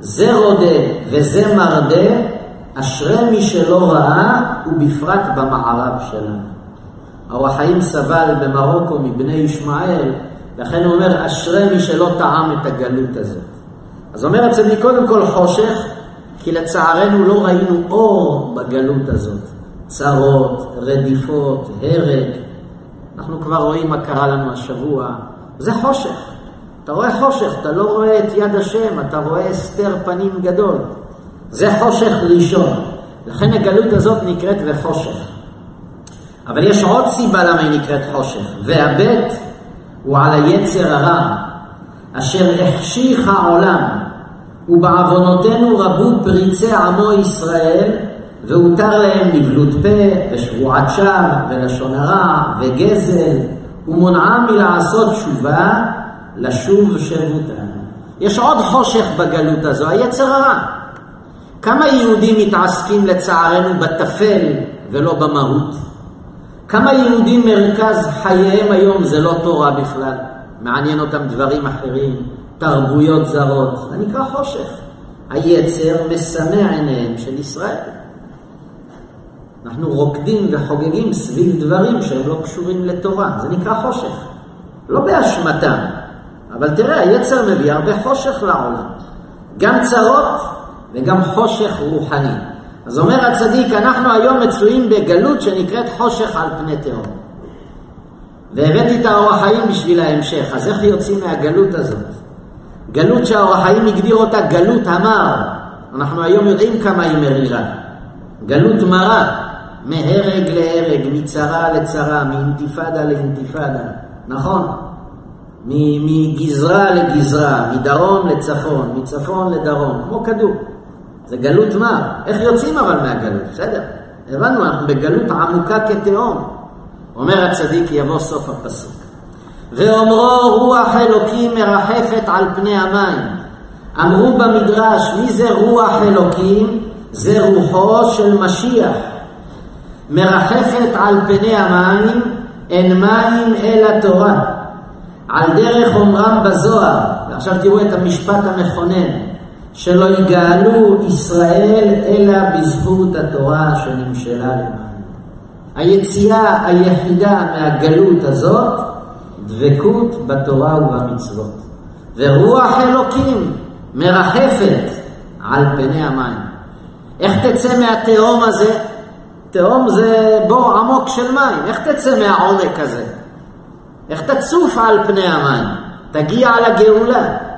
זה רודה וזה מרדה, אשרי מי שלא ראה, ובפרט במערב שלנו. האור החיים סבל במרוקו מבני ישמעאל, לכן הוא אומר, אשרי מי שלא טעם את הגלות הזאת. אז אומר הצדיק, קודם כל חושך, כי לצערנו לא ראינו אור בגלות הזאת. צרות, רדיפות, הרג. אנחנו כבר רואים מה קרה לנו השבוע. זה חושך. אתה רואה חושך, אתה לא רואה את יד השם, אתה רואה הסתר פנים גדול. זה חושך ראשון. לכן הגלות הזאת נקראת וחושך. אבל יש עוד סיבה למה היא נקראת חושך. והבית הוא על היצר הרע, אשר החשיך העולם, ובעוונותינו רבו פריצי עמו ישראל, והותר להם נבלות פה, ושבועת שווא, ולשון הרע, וגזל, ומונעם מלעשות תשובה, לשוב שבותן. יש עוד חושך בגלות הזו, היצר הרע. כמה יהודים מתעסקים לצערנו בטפל ולא במהות? כמה יהודים מרכז חייהם היום זה לא תורה בכלל? מעניין אותם דברים אחרים, תרבויות זרות, זה נקרא חושך. היצר משנא עיניהם של ישראל. אנחנו רוקדים וחוגגים סביב דברים שהם לא קשורים לתורה, זה נקרא חושך. לא באשמתם, אבל תראה, היצר מביא הרבה חושך לעולם. גם צרות וגם חושך רוחני. אז אומר הצדיק, אנחנו היום מצויים בגלות שנקראת חושך על פני תהום. והבאתי את האור החיים בשביל ההמשך, אז איך יוצאים מהגלות הזאת? גלות שהאור החיים הגדיר אותה גלות המר. אנחנו היום יודעים כמה היא מרירה. גלות מרה, מהרג להרג, מצרה לצרה, מאינתיפאדה לאינתיפאדה, נכון? מגזרה לגזרה, מדרום לצפון, מצפון לדרום, כמו כדור. זה גלות מה? איך יוצאים אבל מהגלות? בסדר, הבנו, אנחנו בגלות עמוקה כתהום. אומר הצדיק, יבוא סוף הפסוק. ואומרו רוח אלוקים מרחפת על פני המים. אמרו במדרש, מי זה רוח אלוקים? זה רוחו של משיח. מרחפת על פני המים, אין מים אלא תורה. על דרך אומרם בזוהר, ועכשיו תראו את המשפט המכונן, שלא יגאלו ישראל אלא בזכות התורה שנמשלה למען. היציאה היחידה מהגלות הזאת, דבקות בתורה ובמצוות. ורוח אלוקים מרחפת על פני המים. איך תצא מהתהום הזה? תהום זה בור עמוק של מים, איך תצא מהעומק הזה? איך תצוף על פני המים? תגיע לגאולה.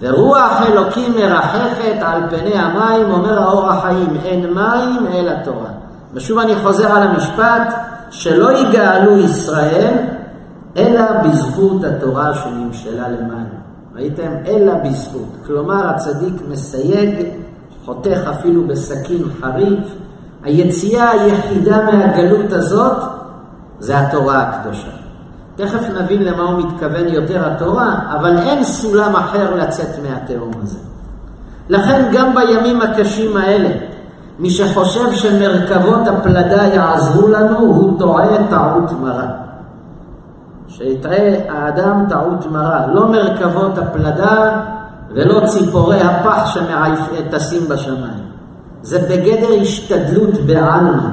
ורוח אלוקים מרחפת על פני המים, אומר האור החיים, אין מים אלא תורה. ושוב אני חוזר על המשפט, שלא יגאלו ישראל, אלא בזכות התורה שנמשלה למים. ראיתם? אלא בזכות. כלומר, הצדיק מסייג, חותך אפילו בסכין חריף. היציאה היחידה מהגלות הזאת זה התורה הקדושה. תכף נבין למה הוא מתכוון יותר התורה, אבל אין סולם אחר לצאת מהתהום הזה. לכן גם בימים הקשים האלה, מי שחושב שמרכבות הפלדה יעזרו לנו, הוא טועה טעות מרה. שיטעה האדם טעות מרה, לא מרכבות הפלדה ולא ציפורי הפח שטסים בשמיים. זה בגדר השתדלות בעלמא,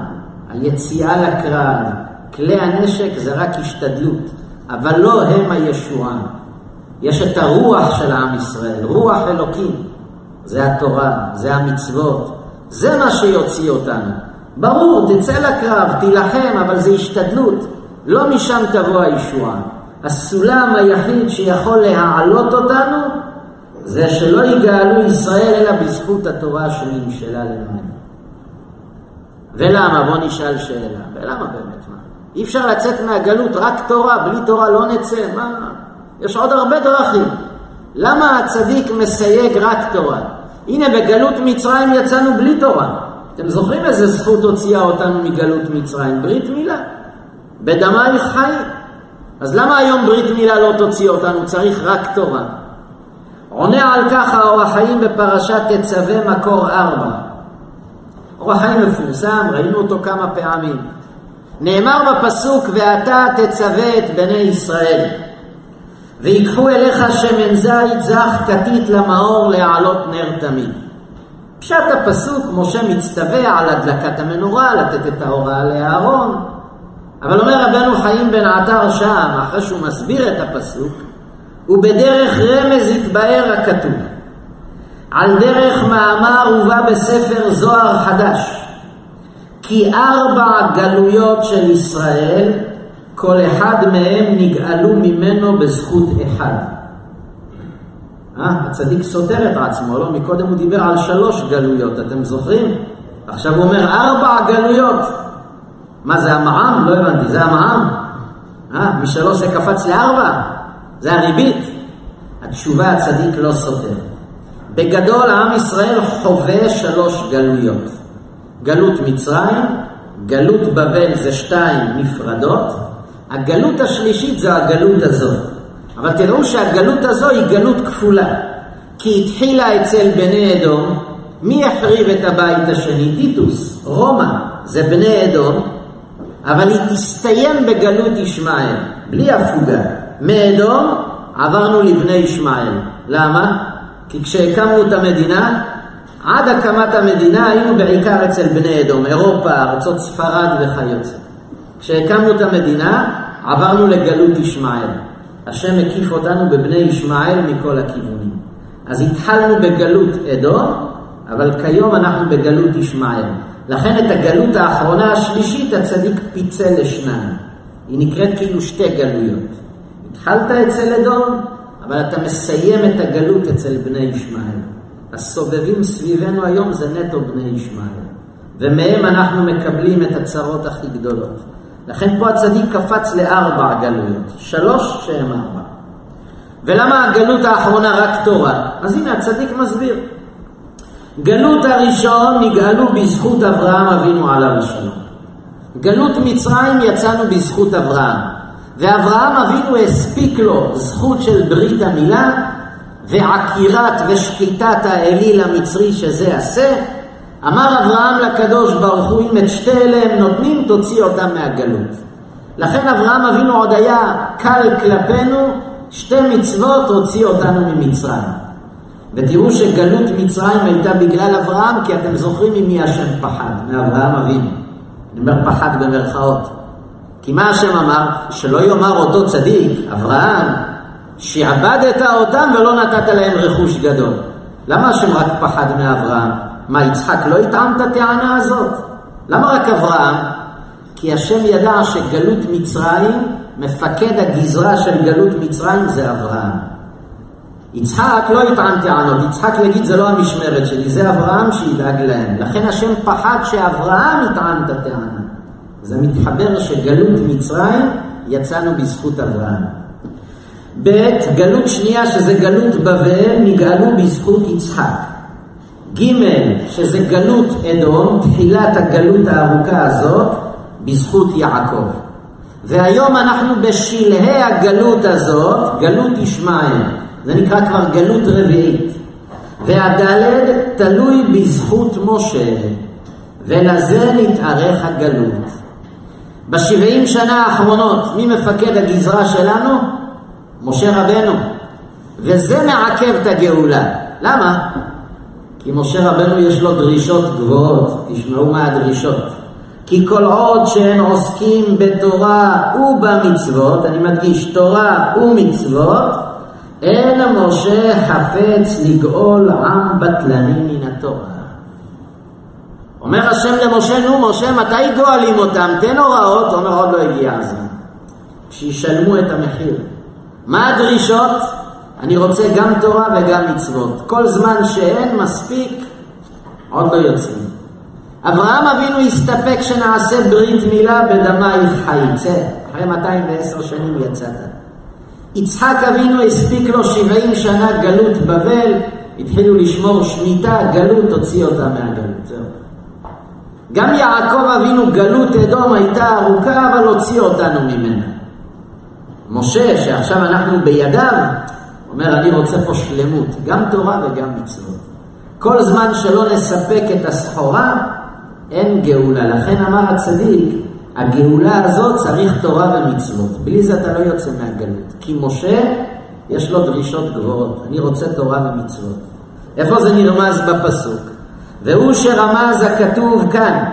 היציאה לקרב, כלי הנשק זה רק השתדלות, אבל לא הם הישועה. יש את הרוח של עם ישראל, רוח אלוקים. זה התורה, זה המצוות, זה מה שיוציא אותנו. ברור, תצא לקרב, תילחם, אבל זה השתדלות. לא משם תבוא הישועה. הסולם היחיד שיכול להעלות אותנו זה שלא יגאלו ישראל אלא בזכות התורה שנמשלה למעלה. ולמה? בוא נשאל שאלה. ולמה באמת? מה? אי אפשר לצאת מהגלות רק תורה, בלי תורה לא נצא. מה? יש עוד הרבה דרכים. למה הצדיק מסייג רק תורה? הנה בגלות מצרים יצאנו בלי תורה. אתם זוכרים איזה זכות הוציאה אותנו מגלות מצרים? ברית מילה. בדמייך חי. אז למה היום ברית מילה לא תוציא אותנו? צריך רק תורה. עונה על כך האור החיים בפרשת תצווה מקור ארבע. אור החיים מפורסם, ראינו אותו כמה פעמים. נאמר בפסוק, ואתה תצווה את בני ישראל. ויקחו אליך שמן זית זך כתית למאור להעלות נר תמיד. פשט הפסוק, משה מצטווה על הדלקת המנורה, לתת את ההוראה לאהרון. אבל אומר רבנו חיים בן עטר שם, אחרי שהוא מסביר את הפסוק, ובדרך רמז יתבאר הכתוב. על דרך מאמר הובא בספר זוהר חדש, כי ארבע גלויות של ישראל, כל אחד מהם נגאלו ממנו בזכות אחד. אה, הצדיק סותר את עצמו, לא? מקודם הוא דיבר על שלוש גלויות, אתם זוכרים? עכשיו הוא אומר ארבע גלויות. מה זה המע"מ? לא הבנתי, זה המע"מ? אה, משלוש זה קפץ לארבע? זה הריבית? התשובה הצדיק לא סותר. בגדול עם ישראל חווה שלוש גלויות. גלות מצרים, גלות בבל זה שתיים נפרדות, הגלות השלישית זה הגלות הזאת. אבל תראו שהגלות הזו היא גלות כפולה. כי התחילה אצל בני אדום, מי החריב את הבית השני? טיטוס, רומא, זה בני אדום, אבל היא תסתיים בגלות ישמעאל, בלי הפוגה. מאדום עברנו לבני ישמעאל. למה? כי כשהקמנו את המדינה, עד הקמת המדינה היינו בעיקר אצל בני אדום, אירופה, ארצות ספרד וכיוצא. כשהקמנו את המדינה, עברנו לגלות ישמעאל. השם מקיף אותנו בבני ישמעאל מכל הכיוונים. אז התחלנו בגלות אדום, אבל כיום אנחנו בגלות ישמעאל. לכן את הגלות האחרונה השלישית הצדיק פיצל לשניים. היא נקראת כאילו שתי גלויות. התחלת אצל אדום, אבל אתה מסיים את הגלות אצל בני ישמעאל. הסובבים סביבנו היום זה נטו בני ישמעאל. ומהם אנחנו מקבלים את הצרות הכי גדולות. לכן פה הצדיק קפץ לארבע גלויות, שלוש שהם ארבע. ולמה הגלות האחרונה רק תורה? אז הנה הצדיק מסביר. גלות הראשון נגאלו בזכות אברהם אבינו עליו השלום. גלות מצרים יצאנו בזכות אברהם. ואברהם אבינו הספיק לו זכות של ברית המילה ועקירת ושחיטת האליל המצרי שזה עשה, אמר אברהם לקדוש ברוך הוא, אם את שתי אלה הם נותנים, תוציא אותם מהגלות. לכן אברהם אבינו עוד היה קל כלפינו, שתי מצוות הוציא אותנו ממצרים. ותראו שגלות מצרים הייתה בגלל אברהם, כי אתם זוכרים ממי השם פחד, מאברהם אבינו. אני אומר פחד במרכאות. כי מה השם אמר? שלא יאמר אותו צדיק, אברהם, שעבדת אותם ולא נתת להם רכוש גדול. למה השם רק פחד מאברהם? מה, יצחק לא יטעם את הטענה הזאת? למה רק אברהם? כי השם ידע שגלות מצרים, מפקד הגזרה של גלות מצרים זה אברהם. יצחק לא יטען טענות, יצחק יגיד זה לא המשמרת שלי, זה אברהם שידאג להם. לכן השם פחד שאברהם יטען את הטענה. זה מתחבר שגלות מצרים יצאנו בזכות אברהם. ב', גלות שנייה שזה גלות בבל, נגאלו בזכות יצחק. ג', שזה גלות אדום, תחילת הגלות הארוכה הזאת, בזכות יעקב. והיום אנחנו בשלהי הגלות הזאת, גלות ישמעאל. זה נקרא כבר גלות רביעית. והדלת תלוי בזכות משה, ולזה נתארך הגלות. בשבעים שנה האחרונות, מי מפקד הגזרה שלנו? משה רבנו. וזה מעכב את הגאולה. למה? כי משה רבנו יש לו דרישות גבוהות, תשמעו מה הדרישות. כי כל עוד שהם עוסקים בתורה ובמצוות, אני מדגיש תורה ומצוות, אין משה חפץ לגאול עם בטלני מן התורה. אומר השם למשה, נו משה, מתי גואלים אותם? תן הוראות. אומר, עוד לא הגיע הזמן. שישלמו את המחיר. מה הדרישות? אני רוצה גם תורה וגם מצוות. כל זמן שאין מספיק, עוד לא יוצאים. אברהם אבינו הסתפק שנעשה ברית מילה בדמייך חי. צא, אחרי 210 שנים יצאת. יצחק אבינו הספיק לו 70 שנה גלות בבל, התחילו לשמור שמיטה, גלות, הוציא אותה מהגלות. זהו. גם יעקב אבינו גלות אדום הייתה ארוכה, אבל הוציא אותנו ממנה. משה, שעכשיו אנחנו בידיו, אומר, אני רוצה פה שלמות, גם תורה וגם מצוות. כל זמן שלא נספק את הסחורה, אין גאולה. לכן אמר הצדיק, הגאולה הזאת צריך תורה ומצוות. בלי זה אתה לא יוצא מהגלות. כי משה, יש לו דרישות גבוהות. אני רוצה תורה ומצוות. איפה זה נרמז בפסוק? והוא שרמז הכתוב כאן,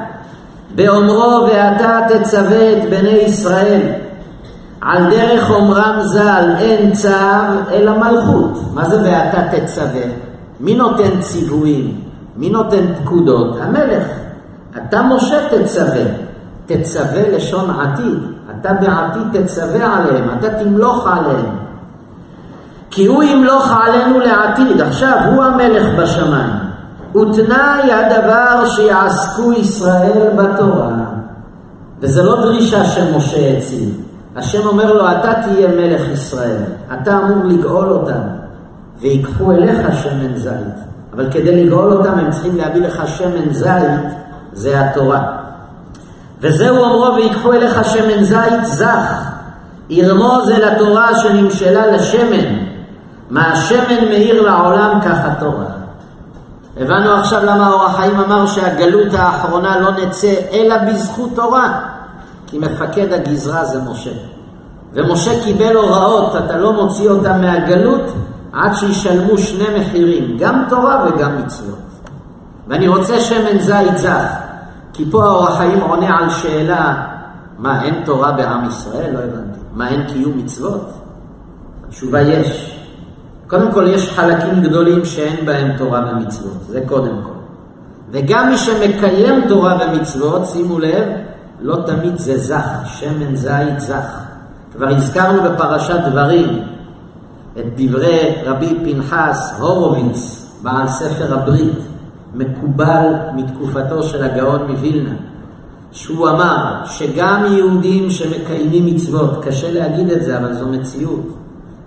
באומרו ואתה תצווה את בני ישראל על דרך אומרם ז"ל אין צו אלא מלכות. מה זה ואתה תצווה? מי נותן ציוויים? מי נותן פקודות? המלך. אתה משה תצווה. תצווה לשון עתיד. אתה בעתיד תצווה עליהם, אתה תמלוך עליהם. כי הוא ימלוך עלינו לעתיד, עכשיו הוא המלך בשמיים. ותנאי הדבר שיעסקו ישראל בתורה. וזה לא דרישה שמשה הציב. השם אומר לו, אתה תהיה מלך ישראל, אתה אמור לגאול אותם, ויקחו אליך שמן זית. אבל כדי לגאול אותם הם צריכים להביא לך שמן זית, זה התורה. וזהו אומרו, ויקחו אליך שמן זית זך, ירמוז אל התורה שנמשלה לשמן, מה השמן מאיר לעולם כך התורה. הבנו עכשיו למה אור החיים אמר שהגלות האחרונה לא נצא אלא בזכות תורה. כי מפקד הגזרה זה משה. ומשה קיבל הוראות, אתה לא מוציא אותם מהגלות עד שישלמו שני מחירים, גם תורה וגם מצוות. ואני רוצה שמן זית זך, כי פה האור החיים עונה על שאלה, מה, אין תורה בעם ישראל? לא הבנתי. מה, אין קיום מצוות? התשובה יש. קודם כל, יש חלקים גדולים שאין בהם תורה ומצוות, זה קודם כל. וגם מי שמקיים תורה ומצוות, שימו לב, לא תמיד זה זך, שמן זית זך. כבר הזכרנו בפרשת דברים את דברי רבי פנחס הורוביץ, בעל ספר הברית, מקובל מתקופתו של הגאון מווילנה, שהוא אמר שגם יהודים שמקיימים מצוות, קשה להגיד את זה, אבל זו מציאות,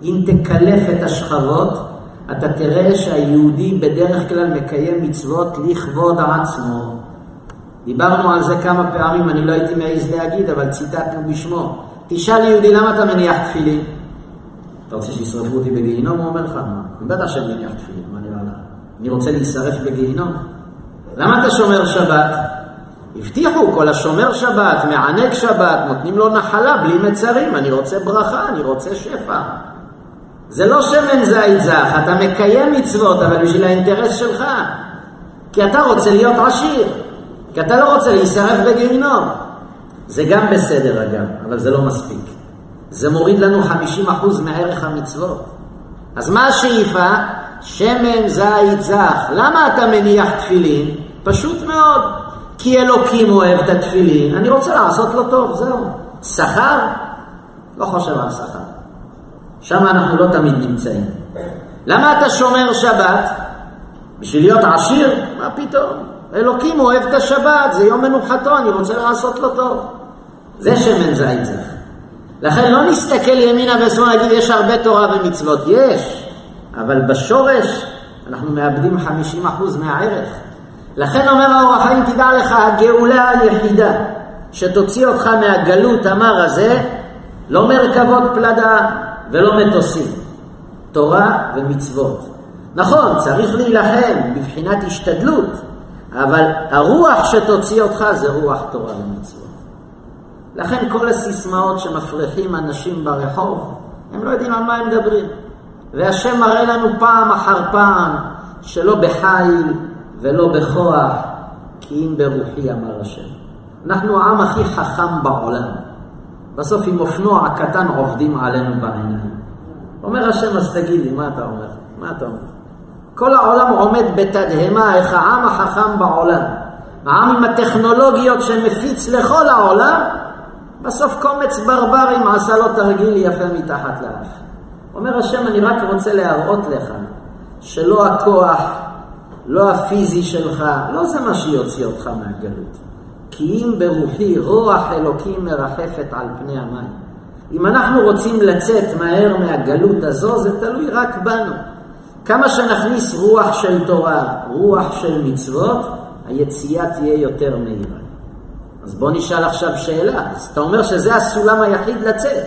אם תקלף את השכבות, אתה תראה שהיהודי בדרך כלל מקיים מצוות לכבוד עצמו. דיברנו על זה כמה פעמים, אני לא הייתי מעז להגיד, אבל ציטטנו בשמו. תשאל יהודי, למה אתה מניח תפילין? אתה רוצה שישרפו אותי בגיהינום? הוא אומר לך, מה? בטח שאני מניח תפילין, מה נראה לך? אני רוצה להישרף בגיהינום? למה אתה שומר שבת? הבטיחו, כל השומר שבת, מענג שבת, נותנים לו נחלה בלי מצרים, אני רוצה ברכה, אני רוצה שפע. זה לא שמן זית זך, אתה מקיים מצוות, אבל בשביל האינטרס שלך. כי אתה רוצה להיות עשיר. כי אתה לא רוצה להישרף בגיהינום. זה גם בסדר אגב, אבל זה לא מספיק. זה מוריד לנו 50% מערך המצוות. אז מה השאיפה? שמן זית זך. למה אתה מניח תפילין? פשוט מאוד. כי אלוקים אוהב את התפילין, אני רוצה לעשות לו טוב, זהו. שכר? לא חושב על שכר. שם אנחנו לא תמיד נמצאים. למה אתה שומר שבת? בשביל להיות עשיר? מה פתאום? אלוקים אוהב את השבת, זה יום מנוחתו, אני רוצה לעשות לו טוב. זה שמן זית זך. לכן לא נסתכל ימינה ושמאלה, להגיד יש הרבה תורה ומצוות. יש, אבל בשורש אנחנו מאבדים 50% מהערך. לכן אומר האור החיים, תדע לך, הגאולה היחידה שתוציא אותך מהגלות המר הזה, לא מרכבות פלדה ולא מטוסים. תורה ומצוות. נכון, צריך להילחם בבחינת השתדלות, אבל הרוח שתוציא אותך זה רוח תורה ומצוות. לכן כל הסיסמאות שמפריחים אנשים ברחוב, הם לא יודעים על מה הם מדברים. והשם מראה לנו פעם אחר פעם שלא בחיל ולא בכוח, כי אם ברוחי אמר השם. אנחנו העם הכי חכם בעולם. בסוף עם אופנוע קטן עובדים עלינו בעיניים. אומר השם, אז תגיד לי, מה אתה אומר? מה אתה אומר? כל העולם עומד בתדהמה, איך העם החכם בעולם. העם עם הטכנולוגיות שמפיץ לכל העולם, בסוף קומץ ברברים עשה לו תרגיל יפה מתחת לאף. אומר השם, אני רק רוצה להראות לך שלא הכוח, לא הפיזי שלך, לא זה מה שיוציא אותך מהגלות. כי אם ברוחי רוח אלוקים מרחפת על פני המים. אם אנחנו רוצים לצאת מהר מהגלות הזו, זה תלוי רק בנו. כמה שנכניס רוח של תורה, רוח של מצוות, היציאה תהיה יותר מהירה. אז בוא נשאל עכשיו שאלה. אז אתה אומר שזה הסולם היחיד לצאת.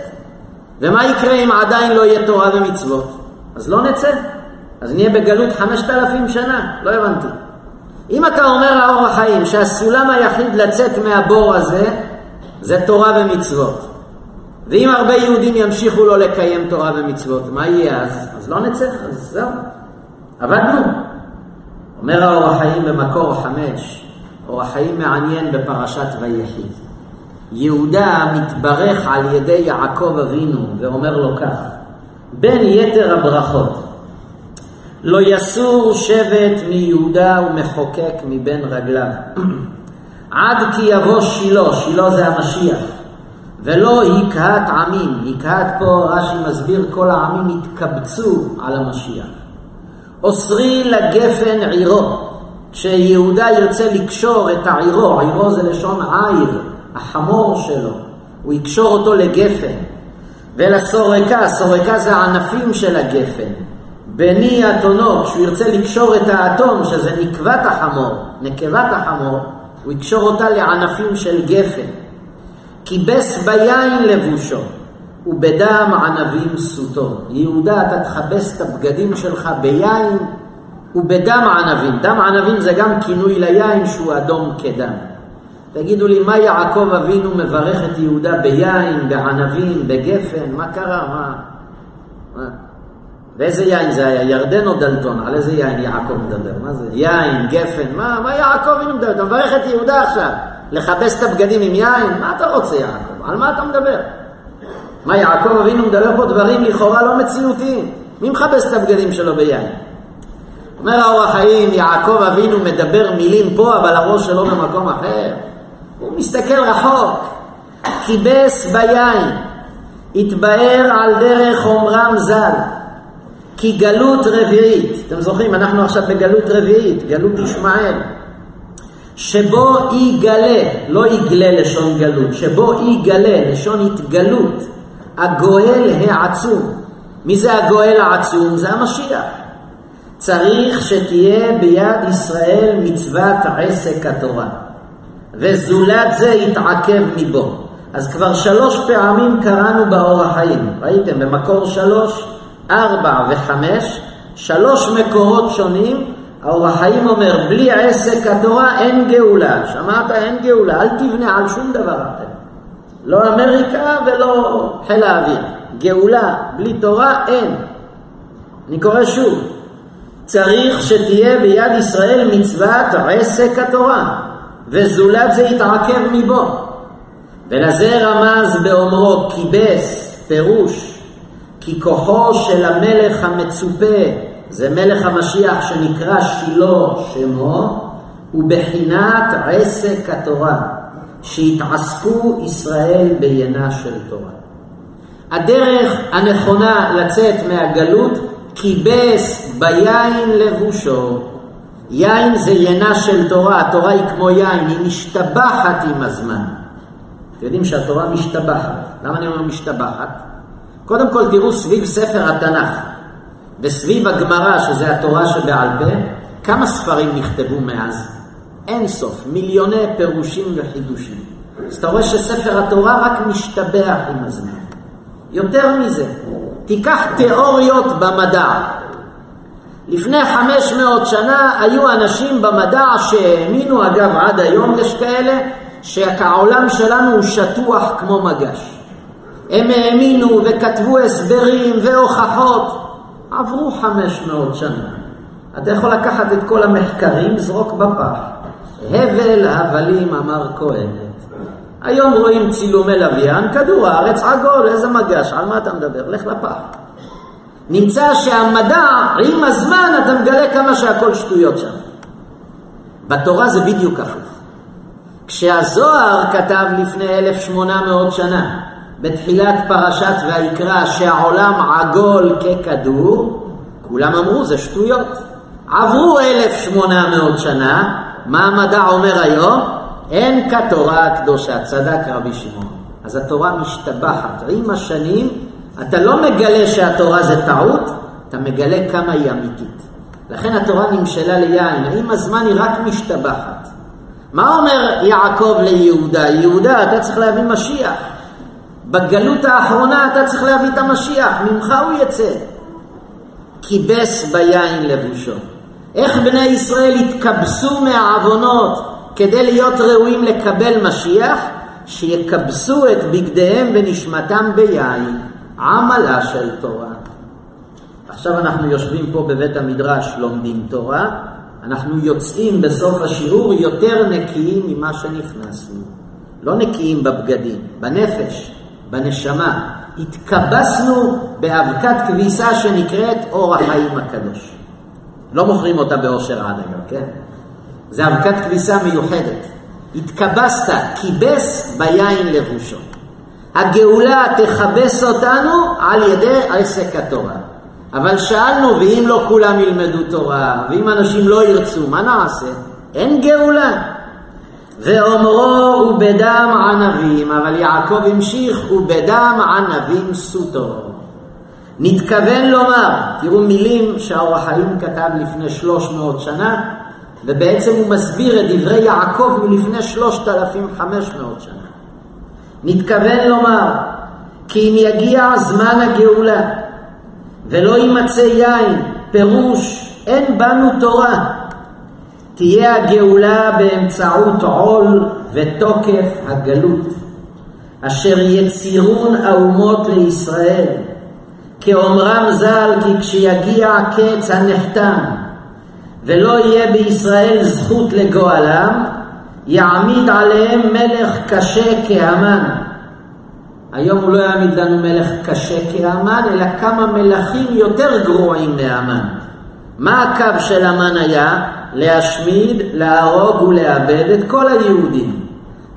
ומה יקרה אם עדיין לא יהיה תורה ומצוות? אז לא נצא. אז נהיה בגלות חמשת אלפים שנה. לא הבנתי. אם אתה אומר לאור החיים שהסולם היחיד לצאת מהבור הזה זה תורה ומצוות, ואם הרבה יהודים ימשיכו לא לקיים תורה ומצוות, מה יהיה אז? אז לא נצא, אז זהו, עבדנו. אומר האור החיים במקור חמש, אור החיים מעניין בפרשת ויחי. יהודה מתברך על ידי יעקב אבינו ואומר לו כך, בין יתר הברכות, לא יסור שבט מיהודה ומחוקק מבין רגליו. עד כי יבוא שילה, שילה זה המשיח, ולא יקהת עמים, יקהת פה רש"י מסביר כל העמים יתקבצו על המשיח. אוסרי לגפן עירו, כשיהודה ירצה לקשור את העירו, עירו זה לשון עיר, החמור שלו, הוא יקשור אותו לגפן. ולסורקה, סורקה זה הענפים של הגפן. בני אתונו, כשהוא ירצה לקשור את האתון, שזה נקבת החמור, נקבת החמור, הוא יקשור אותה לענפים של גפן. כיבס ביין לבושו, ובדם ענבים סוטו. יהודה, אתה תכבס את הבגדים שלך ביין ובדם ענבים. דם ענבים זה גם כינוי ליין שהוא אדום כדם. תגידו לי, מה יעקב אבינו מברך את יהודה ביין, בענבים, בגפן? מה קרה? מה? מה? ואיזה יין זה היה? ירדן או דלתון? על איזה יין יעקב מדבר? מה זה? יין, גפן, מה, מה יעקב אבינו מדבר? אתה מברך את יהודה עכשיו, לכבס את הבגדים עם יין? מה אתה רוצה יעקב? על מה אתה מדבר? מה יעקב אבינו מדבר פה דברים לכאורה לא מציאותיים? מי מכבס את הבגדים שלו ביין? אומר האור החיים, יעקב אבינו מדבר מילים פה, אבל הראש שלו במקום אחר. הוא מסתכל רחוק. כיבס ביין, התבאר על דרך אומרם ז"ל. כי גלות רביעית, אתם זוכרים, אנחנו עכשיו בגלות רביעית, גלות ישמעאל, שבו יגלה, לא יגלה לשון גלות, שבו יגלה, לשון התגלות, הגואל העצום. מי זה הגואל העצום? זה המשיח. צריך שתהיה ביד ישראל מצוות עסק התורה, וזולת זה יתעכב מבו. אז כבר שלוש פעמים קראנו באור החיים, ראיתם? במקור שלוש, ארבע וחמש, שלוש מקורות שונים, האור החיים אומר, בלי עסק התורה אין גאולה. שמעת? אין גאולה, אל תבנה על שום דבר אחר. לא אמריקה ולא חיל האוויר. גאולה בלי תורה אין. אני קורא שוב, צריך שתהיה ביד ישראל מצוות עסק התורה, וזולת זה יתעכב מבו. ולזה רמז באומרו כיבס, פירוש, כי כוחו של המלך המצופה, זה מלך המשיח שנקרא שילה שמו, הוא בחינת עסק התורה, שהתעסקו ישראל בעיינה של תורה. הדרך הנכונה לצאת מהגלות, כיבס ביין לבושו. יין זה יינה של תורה, התורה היא כמו יין, היא משתבחת עם הזמן. אתם יודעים שהתורה משתבחת. למה אני אומר משתבחת? קודם כל תראו סביב ספר התנ"ך וסביב הגמרא, שזה התורה שבעל פה, כמה ספרים נכתבו מאז? אין סוף, מיליוני פירושים וחידושים. אז אתה רואה שספר התורה רק משתבח עם הזמן. יותר מזה, תיקח תיאוריות במדע. לפני 500 שנה היו אנשים במדע שהאמינו, אגב עד היום יש כאלה, שהעולם שלנו הוא שטוח כמו מגש. הם האמינו וכתבו הסברים והוכחות. עברו 500 שנה. אתה יכול לקחת את כל המחקרים, זרוק בפח. הבל הבלים אמר כהנת. היום רואים צילומי לוויין, כדור הארץ עגול, איזה מגש, על מה אתה מדבר? לך לפח. נמצא שהמדע, עם הזמן אתה מגלה כמה שהכל שטויות שם. בתורה זה בדיוק הפוך. כשהזוהר כתב לפני 1,800 שנה, בתחילת פרשת ויקרא, שהעולם עגול ככדור, כולם אמרו זה שטויות. עברו 1,800 שנה, מה המדע אומר היום? אין כתורה הקדושה, צדק רבי שמעון. אז התורה משתבחת. עם השנים אתה לא מגלה שהתורה זה טעות, אתה מגלה כמה היא אמיתית. לכן התורה נמשלה ליין, עם הזמן היא רק משתבחת. מה אומר יעקב ליהודה? יהודה, אתה צריך להביא משיח. בגלות האחרונה אתה צריך להביא את המשיח, ממך הוא יצא. כיבס ביין לבושו. איך בני ישראל התקבסו מהעוונות כדי להיות ראויים לקבל משיח? שיקבסו את בגדיהם ונשמתם ביין, עמלה של תורה. עכשיו אנחנו יושבים פה בבית המדרש, לומדים תורה, אנחנו יוצאים בסוף השיעור יותר נקיים ממה שנכנסנו. לא נקיים בבגדים, בנפש, בנשמה. התקבסנו באבקת כביסה שנקראת אור החיים הקדוש. לא מוכרים אותה באושר עד אגב, כן? זה אבקת כביסה מיוחדת. התקבסת, כיבס ביין לבושו. הגאולה תכבס אותנו על ידי עסק התורה. אבל שאלנו, ואם לא כולם ילמדו תורה, ואם אנשים לא ירצו, מה נעשה? אין גאולה. ואומרו ובדם ענבים, אבל יעקב המשיך ובדם ענבים סוטו. נתכוון לומר, תראו מילים שהאור החיים כתב לפני 300 שנה, ובעצם הוא מסביר את דברי יעקב מלפני 3,500 שנה. נתכוון לומר, כי אם יגיע זמן הגאולה, ולא יימצא יין, פירוש אין בנו תורה. תהיה הגאולה באמצעות עול ותוקף הגלות, אשר יצירון האומות לישראל, כאומרם ז"ל, כי כשיגיע הקץ הנחתם, ולא יהיה בישראל זכות לגואלם, יעמיד עליהם מלך קשה כהמן. היום הוא לא יעמיד לנו מלך קשה כהמן, אלא כמה מלכים יותר גרועים מהמן. מה הקו של המן היה? להשמיד, להרוג ולאבד את כל היהודים.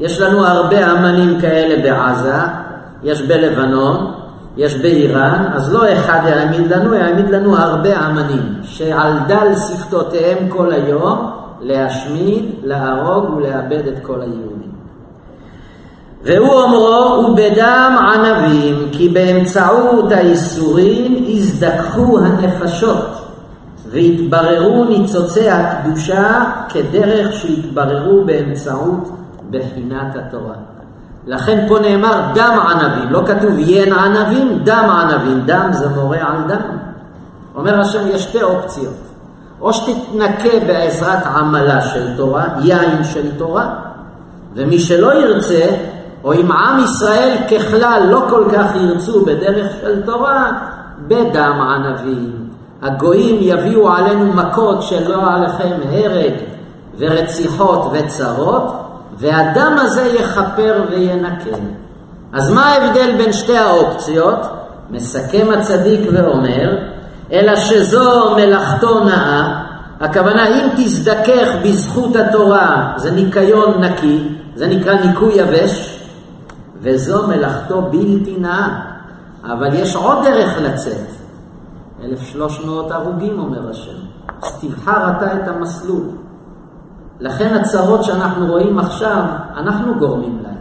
יש לנו הרבה אמנים כאלה בעזה, יש בלבנון, יש באיראן, אז לא אחד יעמיד לנו, יעמיד לנו הרבה אמנים, שעל דל שפתותיהם כל היום להשמיד, להרוג ולאבד את כל היהודים. והוא אומרו, ובדם ענבים, כי באמצעות האיסורים הזדככו הנפשות, והתבררו ניצוצי הקדושה כדרך שהתבררו באמצעות בחינת התורה. לכן פה נאמר דם ענבים, לא כתוב ין ענבים, דם ענבים, דם זה מורה על דם. אומר השם, יש שתי אופציות. או שתתנקה בעזרת עמלה של תורה, יין של תורה, ומי שלא ירצה, או אם עם ישראל ככלל לא כל כך ירצו בדרך של תורה, בדם ענבים. הגויים יביאו עלינו מכות שלא עליכם הרג ורציחות וצרות, והדם הזה יכפר וינקה. אז מה ההבדל בין שתי האופציות? מסכם הצדיק ואומר, אלא שזו מלאכתו נאה, הכוונה אם תזדכך בזכות התורה, זה ניקיון נקי, זה נקרא ניקוי יבש, וזו מלאכתו בלתי נאה. אבל יש עוד דרך לצאת. 1,300 הרוגים אומר השם. אז תבחר אתה את המסלול. לכן הצרות שאנחנו רואים עכשיו, אנחנו גורמים להן.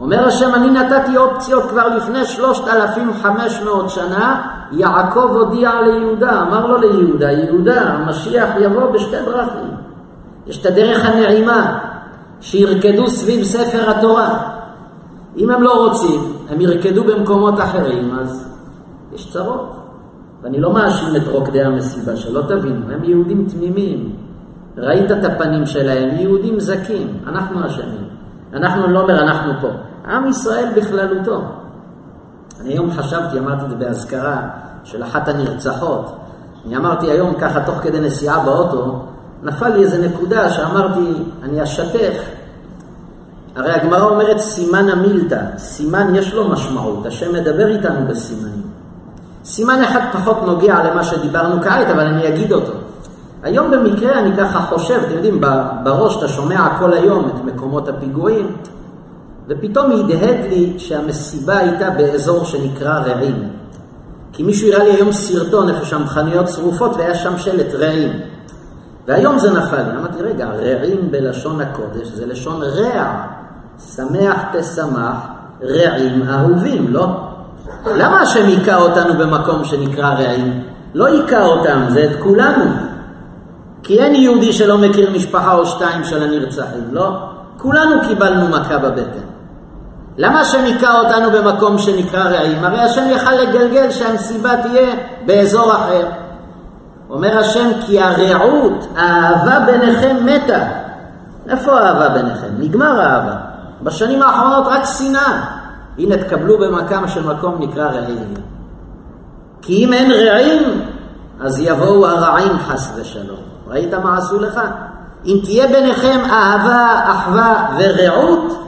אומר השם, אני נתתי אופציות כבר לפני 3,500 שנה, יעקב הודיע ליהודה, אמר לו ליהודה, יהודה, המשיח יבוא בשתי דרכים. יש את הדרך הנעימה, שירקדו סביב ספר התורה. אם הם לא רוצים, הם ירקדו במקומות אחרים, אז יש צרות. ואני לא מאשים את רוקדי המסיבה, שלא תבינו, הם יהודים תמימים. ראית את הפנים שלהם, יהודים זכים, אנחנו אשמים. אנחנו, לא אומר אנחנו פה, עם ישראל בכללותו. אני היום חשבתי, אמרתי את זה באזכרה של אחת הנרצחות. אני אמרתי היום ככה, תוך כדי נסיעה באוטו, נפל לי איזה נקודה שאמרתי, אני אשתף. הרי הגמרא אומרת סימן המילתא, סימן יש לו משמעות, השם מדבר איתנו בסימנים. סימן אחד פחות נוגע למה שדיברנו כעת, אבל אני אגיד אותו. היום במקרה אני ככה חושב, אתם יודעים, בראש אתה שומע כל היום את מקומות הפיגועים, ופתאום הדהד לי שהמסיבה הייתה באזור שנקרא רעים. כי מישהו הראה לי היום סרטון איפה שם חנויות שרופות והיה שם שלט רעים. והיום זה נפל לי, אמרתי, רגע, רעים בלשון הקודש זה לשון רע. שמח תשמח, רעים אהובים, לא? למה השם היכה אותנו במקום שנקרא רעים? לא היכה אותם, זה את כולנו. כי אין יהודי שלא מכיר משפחה או שתיים של הנרצחים, לא? כולנו קיבלנו מכה בבטן. למה השם היכה אותנו במקום שנקרא רעים? הרי השם יכל לגלגל שהמסיבה תהיה באזור אחר. אומר השם כי הרעות, האהבה ביניכם מתה. איפה האהבה ביניכם? נגמר האהבה. בשנים האחרונות רק שנאה. הנה תקבלו במקם של מקום נקרא רעים. כי אם אין רעים, אז יבואו הרעים חס ושלום. ראית מה עשו לך? אם תהיה ביניכם אהבה, אחווה ורעות,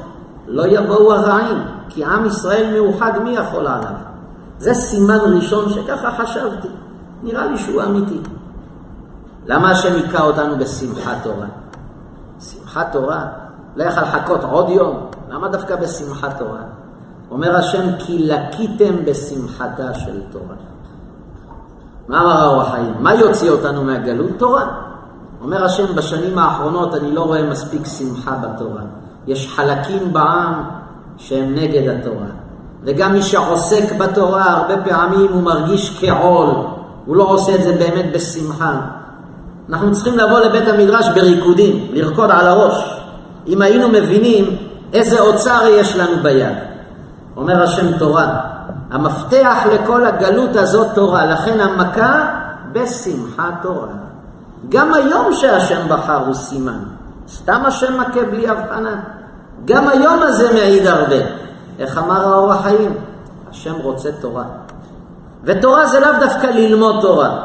לא יבואו הרעים, כי עם ישראל מאוחד, מי יכול עליו? זה סימן ראשון שככה חשבתי, נראה לי שהוא אמיתי. למה השם היכה אותנו בשמחת תורה? שמחת תורה? לא יכל לחכות עוד יום? למה דווקא בשמחת תורה? אומר השם, כי לקיתם בשמחתה של תורה. מה אמר האור החיים? מה יוציא אותנו מהגלות? תורה. אומר השם, בשנים האחרונות אני לא רואה מספיק שמחה בתורה. יש חלקים בעם שהם נגד התורה. וגם מי שעוסק בתורה, הרבה פעמים הוא מרגיש כעול, הוא לא עושה את זה באמת בשמחה. אנחנו צריכים לבוא לבית המדרש בריקודים, לרקוד על הראש. אם היינו מבינים איזה אוצר יש לנו ביד. אומר השם תורה, המפתח לכל הגלות הזאת תורה, לכן המכה בשמחת תורה. גם היום שהשם בחר הוא סימן. סתם השם מכה בלי הבחנה. גם היום הזה מעיד הרבה. איך אמר האור החיים? השם רוצה תורה. ותורה זה לאו דווקא ללמוד תורה.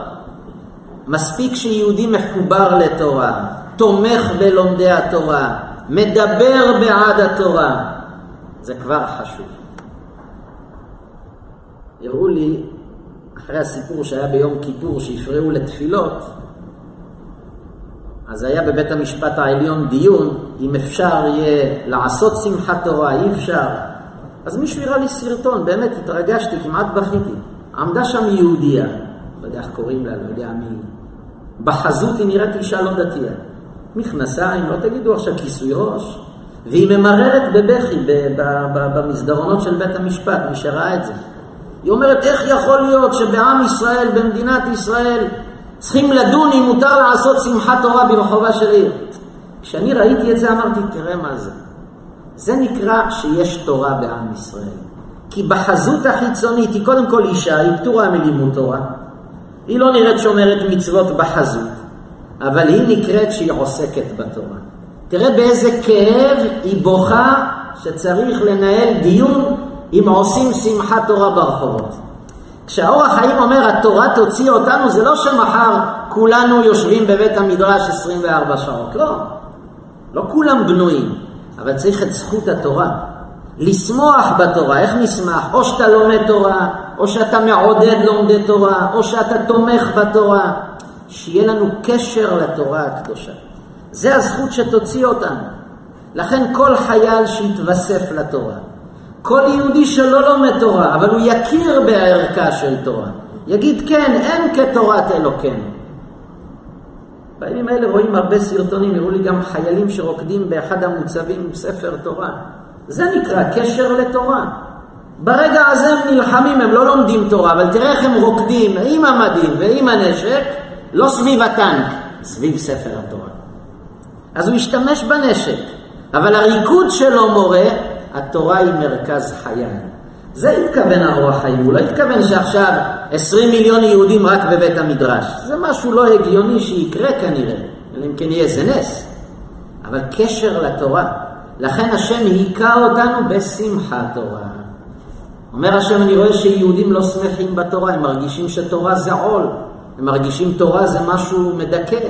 מספיק שיהודי מחובר לתורה, תומך בלומדי התורה, מדבר בעד התורה, זה כבר חשוב. הראו לי, אחרי הסיפור שהיה ביום כיפור, שהפריעו לתפילות, אז היה בבית המשפט העליון דיון אם אפשר יהיה לעשות שמחת תורה, אי אפשר. אז מישהו הראה לי סרטון, באמת התרגשתי, כמעט בכיתי. עמדה שם יהודייה, לא יודע איך קוראים לה, לא יודע מי. בחזות היא נראית אישה לא דתייה. מכנסיים, לא תגידו עכשיו כיסוי ראש. והיא ממררת בבכי במסדרונות של בית המשפט, מי שראה את זה. היא אומרת, איך יכול להיות שבעם ישראל, במדינת ישראל, צריכים לדון אם מותר לעשות שמחת תורה ברחובה של עיר. כשאני ראיתי את זה אמרתי, תראה מה זה. זה נקרא שיש תורה בעם ישראל. כי בחזות החיצונית היא קודם כל אישה, היא פטורה מלימוד תורה. היא לא נראית שומרת מצוות בחזות, אבל היא נקראת שהיא עוסקת בתורה. תראה באיזה כאב היא בוכה שצריך לנהל דיון אם עושים שמחת תורה ברחובות. כשהאור החיים אומר התורה תוציא אותנו, זה לא שמחר כולנו יושבים בבית המדרש 24 שעות, לא. לא כולם בנויים, אבל צריך את זכות התורה. לשמוח בתורה, איך נשמח? או שאתה לומד תורה, או שאתה מעודד לומדי תורה, או שאתה תומך בתורה. שיהיה לנו קשר לתורה הקדושה. זה הזכות שתוציא אותנו. לכן כל חייל שיתווסף לתורה, כל יהודי שלא לומד תורה, אבל הוא יכיר בערכה של תורה, יגיד כן, אין כתורת אלוקינו. בימים האלה רואים הרבה סרטונים, הראו לי גם חיילים שרוקדים באחד המוצבים עם ספר תורה. זה נקרא קשר לתורה. ברגע הזה הם נלחמים, הם לא לומדים תורה, אבל תראה איך הם רוקדים עם המדים ועם הנשק, לא סביב הטנק, סביב ספר התורה. אז הוא השתמש בנשק, אבל הריקוד שלו מורה התורה היא מרכז חיי. זה התכוון הרוח חיים, הוא לא התכוון שעכשיו 20 מיליון יהודים רק בבית המדרש. זה משהו לא הגיוני שיקרה כנראה, אם כן יהיה איזה נס. אבל קשר לתורה. לכן השם היכה אותנו בשמחת תורה. אומר השם, אני רואה שיהודים לא שמחים בתורה, הם מרגישים שתורה זה עול, הם מרגישים תורה זה משהו מדכא.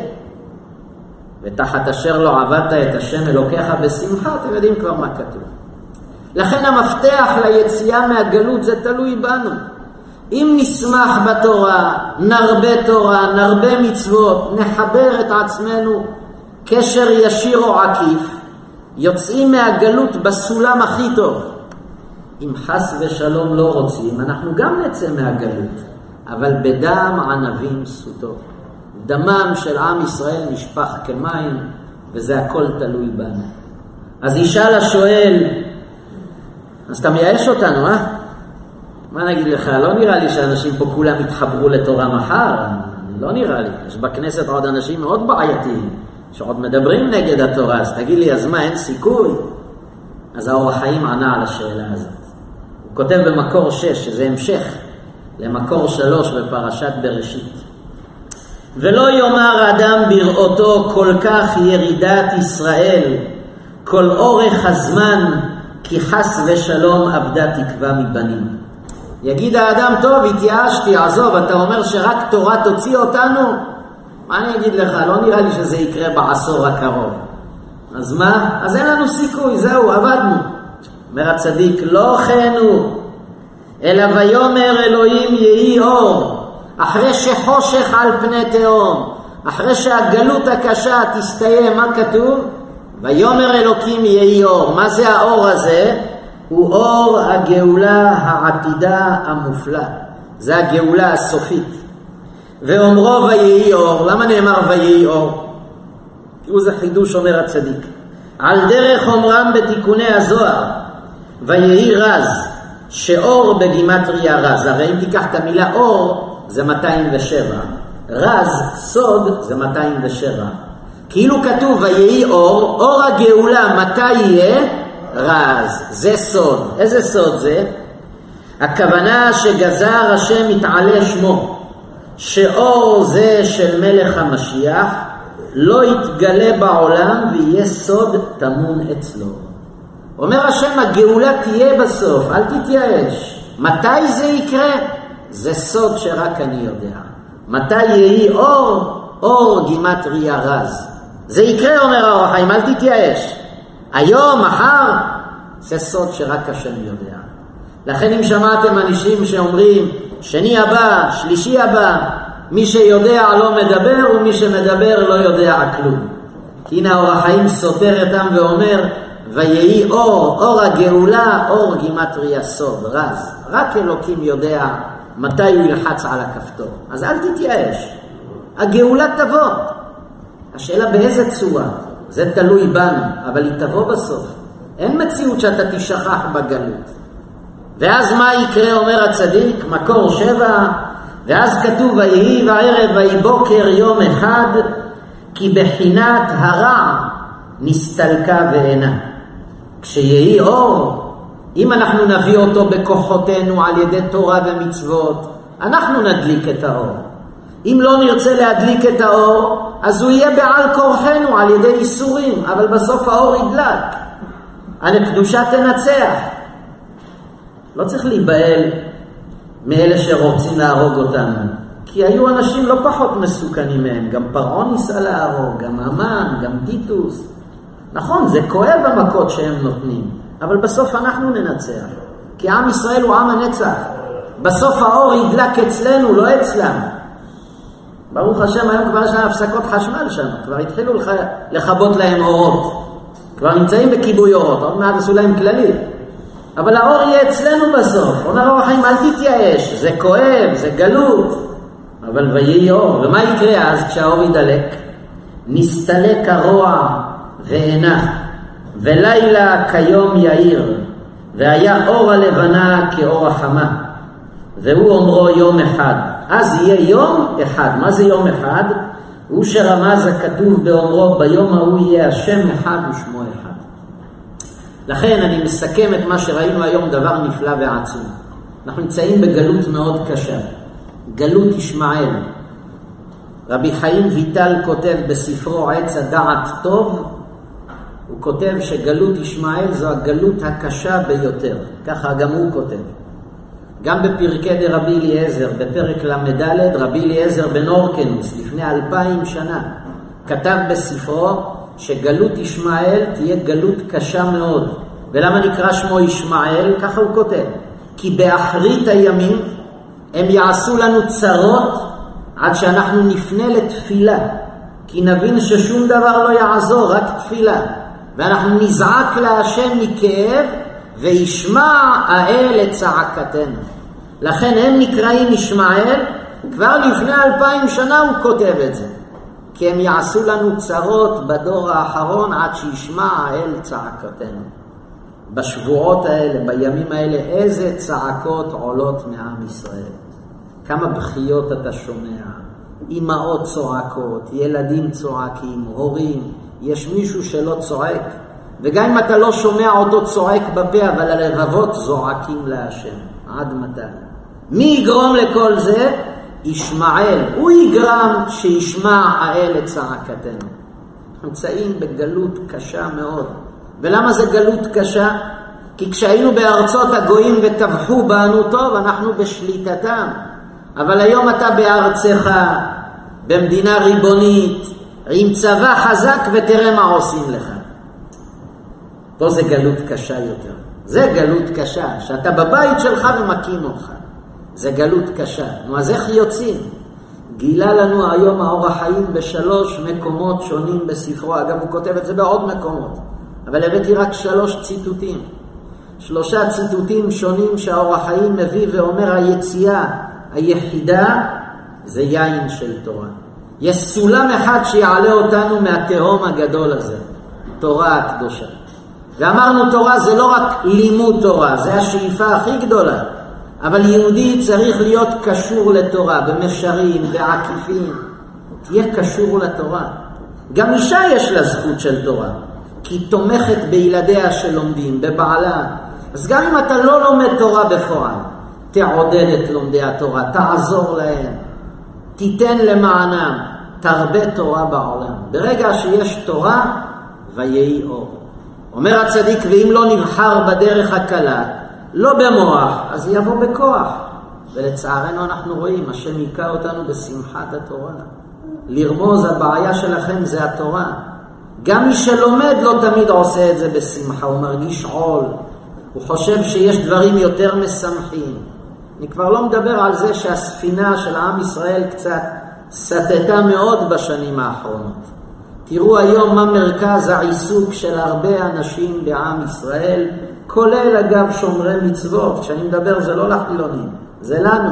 ותחת אשר לא עבדת את השם אלוקיך בשמחה, אתם יודעים כבר מה כתוב. לכן המפתח ליציאה מהגלות זה תלוי בנו. אם נשמח בתורה, נרבה תורה, נרבה מצוות, נחבר את עצמנו קשר ישיר או עקיף, יוצאים מהגלות בסולם הכי טוב. אם חס ושלום לא רוצים, אנחנו גם נצא מהגלות, אבל בדם ענבים סוטו. דמם של עם ישראל נשפך כמים, וזה הכל תלוי בנו. אז ישאל השואל, אז אתה מייאש אותנו, אה? מה נגיד לך, לא נראה לי שאנשים פה כולם יתחברו לתורה מחר, לא נראה לי. יש בכנסת עוד אנשים מאוד בעייתיים, שעוד מדברים נגד התורה, אז תגיד לי, אז מה, אין סיכוי? אז האור החיים ענה על השאלה הזאת. הוא כותב במקור 6, שזה המשך למקור 3 בפרשת בראשית. ולא יאמר אדם בראותו כל כך ירידת ישראל, כל אורך הזמן, כי חס ושלום אבדה תקווה מבנים. יגיד האדם, טוב, התייאשתי, עזוב, אתה אומר שרק תורה תוציא אותנו? מה אני אגיד לך, לא נראה לי שזה יקרה בעשור הקרוב. אז מה? אז אין לנו סיכוי, זהו, עבדנו. אומר הצדיק, לא כן הוא, אלא ויאמר אלוהים יהי אור, אחרי שחושך על פני תהום, אחרי שהגלות הקשה תסתיים, מה כתוב? ויאמר אלוקים יהי אור. מה זה האור הזה? הוא אור הגאולה העתידה המופלא. זה הגאולה הסופית. ואומרו ויהי אור, למה נאמר ויהי אור? תראו זה חידוש אומר הצדיק. על דרך אומרם בתיקוני הזוהר, ויהי רז, שאור בגימטריה רז. הרי אם תיקח את המילה אור, זה 207. רז, סוד, זה 207. כאילו כתוב ויהי אור, אור הגאולה מתי יהיה? רז, זה סוד. איזה סוד זה? הכוונה שגזר השם יתעלה שמו, שאור זה של מלך המשיח לא יתגלה בעולם ויהיה סוד טמון אצלו. אומר השם, הגאולה תהיה בסוף, אל תתייאש. מתי זה יקרה? זה סוד שרק אני יודע. מתי יהי אור? אור גימטריה רז. זה יקרה, אומר האור החיים, אל תתייאש. היום, מחר, זה סוד שרק השם יודע. לכן אם שמעתם אנשים שאומרים, שני הבא, שלישי הבא, מי שיודע לא מדבר ומי שמדבר לא יודע כלום. כי הנה האור החיים סותר אתם ואומר, ויהי אור, אור הגאולה, אור גימטריה סוד, רז. רק אלוקים יודע מתי הוא ילחץ על הכפתור. אז אל תתייאש. הגאולה תבוא. השאלה באיזה צורה. זה תלוי בנו, אבל היא תבוא בסוף. אין מציאות שאתה תשכח בגלות. ואז מה יקרה, אומר הצדיק, מקור שבע, ואז כתוב, ויהי בערב ויהי בוקר יום אחד, כי בחינת הרע נסתלקה ואינה. כשיהי אור, אם אנחנו נביא אותו בכוחותינו על ידי תורה ומצוות, אנחנו נדליק את האור. אם לא נרצה להדליק את האור, אז הוא יהיה בעל כורחנו על ידי איסורים, אבל בסוף האור ידלק. הקדושה תנצח. לא צריך להיבהל מאלה שרוצים להרוג אותנו, כי היו אנשים לא פחות מסוכנים מהם, גם פרעה ניסה להרוג, גם המן, גם טיטוס. נכון, זה כואב המכות שהם נותנים, אבל בסוף אנחנו ננצח, כי עם ישראל הוא עם הנצח. בסוף האור ידלק אצלנו, לא אצלם. ברוך השם, היום כבר יש להם הפסקות חשמל שם, כבר התחילו לח... לכבות להם אורות. כבר נמצאים בכיבוי אורות, עוד מעט עשו להם כללי. אבל האור יהיה אצלנו בסוף. אומר אור החיים, אל תתייאש, זה כואב, זה גלות. אבל ויהי אור, ומה יקרה אז כשהאור ידלק? נסתלק הרוע ואינה, ולילה כיום יאיר, והיה אור הלבנה כאור החמה, והוא אומרו יום אחד. אז יהיה יום אחד. מה זה יום אחד? הוא שרמז הכתוב באומרו, ביום ההוא יהיה השם אחד ושמו אחד. לכן אני מסכם את מה שראינו היום, דבר נפלא ועצום. אנחנו נמצאים בגלות מאוד קשה, גלות ישמעאל. רבי חיים ויטל כותב בספרו עץ הדעת טוב, הוא כותב שגלות ישמעאל זו הגלות הקשה ביותר, ככה גם הוא כותב. גם בפרקי דרבי אליעזר, בפרק ל"ד, רבי אליעזר בן אורקנוס, לפני אלפיים שנה, כתב בספרו שגלות ישמעאל תהיה גלות קשה מאוד. ולמה נקרא שמו ישמעאל? ככה הוא כותב. כי באחרית הימים הם יעשו לנו צרות עד שאנחנו נפנה לתפילה, כי נבין ששום דבר לא יעזור, רק תפילה. ואנחנו נזעק להשם מכאב, וישמע האל את צעקתנו. לכן הם נקראים ישמעאל, כבר לפני אלפיים שנה הוא כותב את זה. כי הם יעשו לנו צרות בדור האחרון עד שישמע האל צעקתנו. בשבועות האלה, בימים האלה, איזה צעקות עולות מעם ישראל. כמה בכיות אתה שומע, אמהות צועקות, ילדים צועקים, הורים, יש מישהו שלא צועק? וגם אם אתה לא שומע אותו צועק בפה, אבל הלבבות זועקים להשם. עד מתי? מי יגרום לכל זה? ישמעאל. הוא יגרם שישמע האל את צעקתנו. נמצאים בגלות קשה מאוד. ולמה זה גלות קשה? כי כשהיינו בארצות הגויים וטבחו בנו טוב, אנחנו בשליטתם. אבל היום אתה בארצך, במדינה ריבונית, עם צבא חזק ותראה מה עושים לך. פה זה גלות קשה יותר. זה גלות קשה, שאתה בבית שלך ומכים אותך. זה גלות קשה. נו, אז איך יוצאים? גילה לנו היום האור החיים בשלוש מקומות שונים בספרו. אגב, הוא כותב את זה בעוד מקומות. אבל הבאתי רק שלוש ציטוטים. שלושה ציטוטים שונים שהאור החיים מביא ואומר היציאה היחידה זה יין של תורה. יש סולם אחד שיעלה אותנו מהתהום הגדול הזה, תורה הקדושה. ואמרנו תורה זה לא רק לימוד תורה, זה השאיפה הכי גדולה. אבל יהודי צריך להיות קשור לתורה, במישרים, בעקיפין. תהיה קשור לתורה. גם אישה יש לה זכות של תורה, כי היא תומכת בילדיה שלומדים, בבעלה. אז גם אם אתה לא לומד תורה בפועל, תעודד את לומדי התורה, תעזור להם, תיתן למענם, תרבה תורה בעולם. ברגע שיש תורה, ויהי אור. אומר הצדיק, ואם לא נבחר בדרך הקלה, לא במוח, אז יבוא בכוח. ולצערנו אנחנו רואים, השם היכה אותנו בשמחת התורה. לרמוז, הבעיה שלכם זה התורה. גם מי שלומד לא תמיד עושה את זה בשמחה, הוא מרגיש עול, הוא חושב שיש דברים יותר משמחים. אני כבר לא מדבר על זה שהספינה של עם ישראל קצת סטתה מאוד בשנים האחרונות. תראו היום מה מרכז העיסוק של הרבה אנשים בעם ישראל, כולל אגב שומרי מצוות, כשאני מדבר זה לא לחילונים, זה לנו.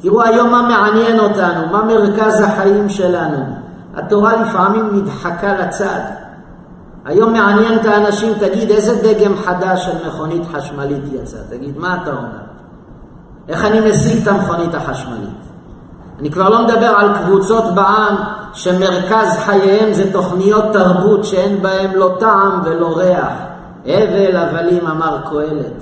תראו היום מה מעניין אותנו, מה מרכז החיים שלנו. התורה לפעמים נדחקה לצד. היום מעניין את האנשים, תגיד איזה דגם חדש של מכונית חשמלית יצא, תגיד מה אתה אומר? איך אני משיג את המכונית החשמלית? אני כבר לא מדבר על קבוצות בעם שמרכז חייהם זה תוכניות תרבות שאין בהן לא טעם ולא ריח. הבל הבלים אמר קהלת.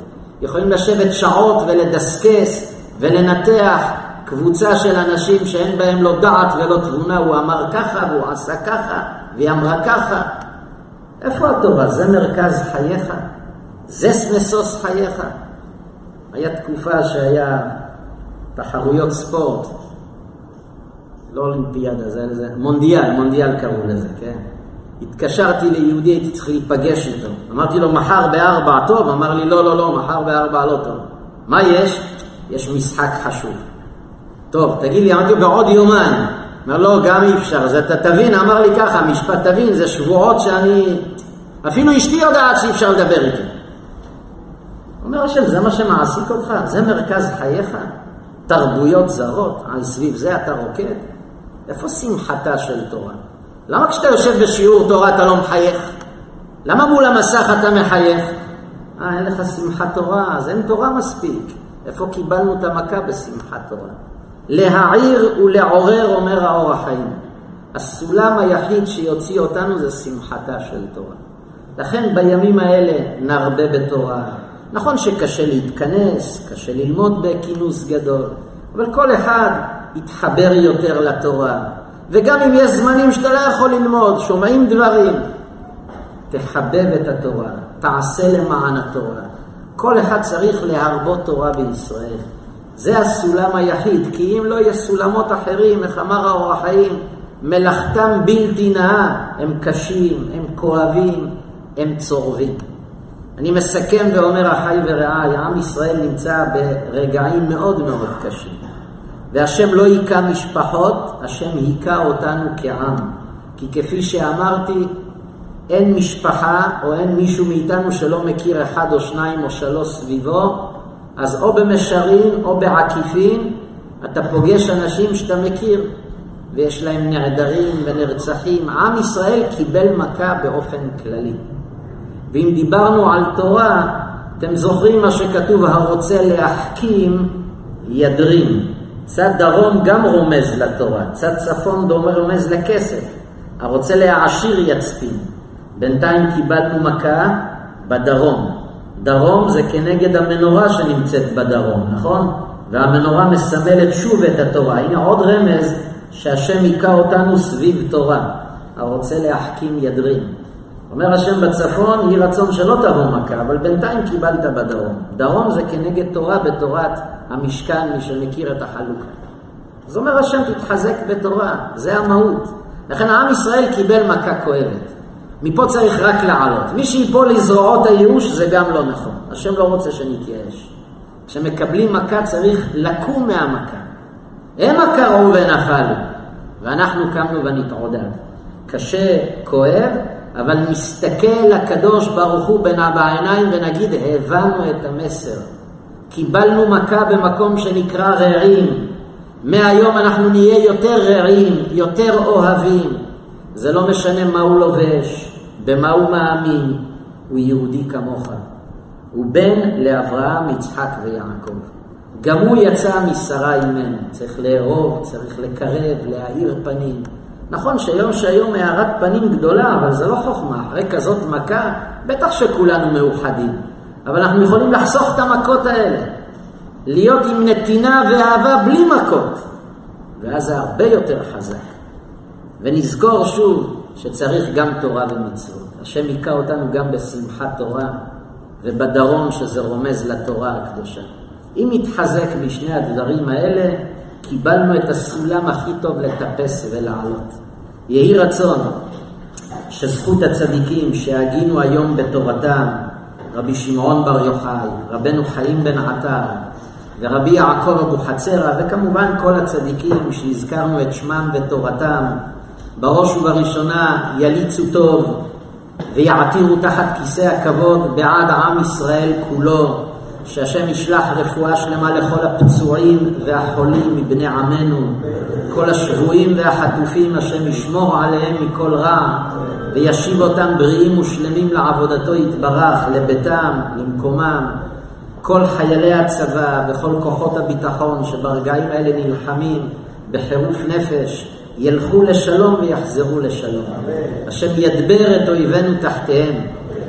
יכולים לשבת שעות ולדסקס ולנתח קבוצה של אנשים שאין בהם לא דעת ולא תבונה, הוא אמר ככה והוא עשה ככה והיא אמרה ככה. איפה התורה? זה מרכז חייך? זה משוש חייך? היה תקופה שהיה תחרויות ספורט, לא אולימפיאדה, זה, זה מונדיאל, מונדיאל קראו לזה, כן? התקשרתי ליהודי, הייתי צריך להיפגש איתו. אמרתי לו, מחר בארבע טוב? אמר לי, לא, לא, לא, מחר בארבע לא טוב. מה יש? יש משחק חשוב. טוב, תגיד לי, אמרתי לו, בעוד יומיים. אומר, לא, גם אי אפשר. אז אתה תבין, אמר לי ככה, משפט תבין, זה שבועות שאני... אפילו אשתי יודעת שאי אפשר לדבר איתי. אומר השם, זה מה שמעסיק אותך? זה מרכז חייך? תרבויות זרות, על סביב זה אתה רוקד? איפה שמחתה של תורה? למה כשאתה יושב בשיעור תורה אתה לא מחייך? למה מול המסך אתה מחייך? אה, אין לך שמחת תורה, אז אין תורה מספיק. איפה קיבלנו את המכה בשמחת תורה? להעיר ולעורר, אומר האור החיים. הסולם היחיד שיוציא אותנו זה שמחתה של תורה. לכן בימים האלה נרבה בתורה. נכון שקשה להתכנס, קשה ללמוד בכינוס גדול, אבל כל אחד יתחבר יותר לתורה. וגם אם יש זמנים שאתה לא יכול ללמוד, שומעים דברים, תחבב את התורה, תעשה למען התורה. כל אחד צריך להרבות תורה בישראל. זה הסולם היחיד, כי אם לא יהיה סולמות אחרים, איך אמר האור החיים, מלאכתם בלתי נאה, הם קשים, הם כואבים, הם צורבים. אני מסכם ואומר, אחי ורעי, עם ישראל נמצא ברגעים מאוד מאוד קשים. והשם לא היכה משפחות, השם היכה אותנו כעם. כי כפי שאמרתי, אין משפחה או אין מישהו מאיתנו שלא מכיר אחד או שניים או שלוש סביבו, אז או במישרין או בעקיפין אתה פוגש אנשים שאתה מכיר ויש להם נעדרים ונרצחים. עם ישראל קיבל מכה באופן כללי. ואם דיברנו על תורה, אתם זוכרים מה שכתוב, הרוצה להחכים ידרים. צד דרום גם רומז לתורה, צד צפון רומז לכסף. הרוצה להעשיר יצפין. בינתיים קיבלנו מכה בדרום. דרום זה כנגד המנורה שנמצאת בדרום, נכון? והמנורה מסמלת שוב את התורה. הנה עוד רמז שהשם היכה אותנו סביב תורה. הרוצה להחכים ידרים. אומר השם בצפון, יהי רצון שלא תבוא מכה, אבל בינתיים קיבלת בדרום. דרום זה כנגד תורה בתורת המשכן, מי שמכיר את החלוקה. אז אומר השם, תתחזק בתורה, זה המהות. לכן עם ישראל קיבל מכה כואבת. מפה צריך רק לעלות. מי שיפול לזרועות הייאוש זה גם לא נכון. השם לא רוצה שנתייאש. כשמקבלים מכה צריך לקום מהמכה. המה קראו ונפלו, ואנחנו קמנו ונתעודד. קשה, כואב, אבל נסתכל לקדוש ברוך הוא בין בעיניים ונגיד, הבנו את המסר. קיבלנו מכה במקום שנקרא רעים. מהיום אנחנו נהיה יותר רעים, יותר אוהבים. זה לא משנה מה הוא לובש, במה הוא מאמין, הוא יהודי כמוך. הוא בן לאברהם, יצחק ויעקב. גם הוא יצא משרה אימנו. צריך לאהוב, צריך לקרב, להאיר פנים. נכון שיום שהיום הארת פנים גדולה, אבל זה לא חוכמה. אחרי כזאת מכה, בטח שכולנו מאוחדים. אבל אנחנו יכולים לחסוך את המכות האלה. להיות עם נתינה ואהבה בלי מכות. ואז זה הרבה יותר חזק. ונזכור שוב שצריך גם תורה ומצוות. השם היכה אותנו גם בשמחת תורה ובדרום שזה רומז לתורה הקדושה. אם נתחזק משני הדברים האלה, קיבלנו את הסולם הכי טוב לטפס ולעלות. יהי רצון שזכות הצדיקים שהגינו היום בתורתם, רבי שמעון בר יוחאי, רבנו חיים בן עטר, ורבי יעקב אבוחצירא, וכמובן כל הצדיקים שהזכרנו את שמם ותורתם, בראש ובראשונה יליצו טוב ויעתירו תחת כיסא הכבוד בעד עם ישראל כולו, שהשם ישלח רפואה שלמה לכל הפצועים והחולים מבני עמנו, כל השבויים והחטופים, השם ישמור עליהם מכל רע, וישיב אותם בריאים ושלמים לעבודתו יתברך, לביתם, למקומם. כל חיילי הצבא וכל כוחות הביטחון שברגעים האלה נלחמים בחירוף נפש, ילכו לשלום ויחזרו לשלום. השם ידבר את אויבינו תחתיהם.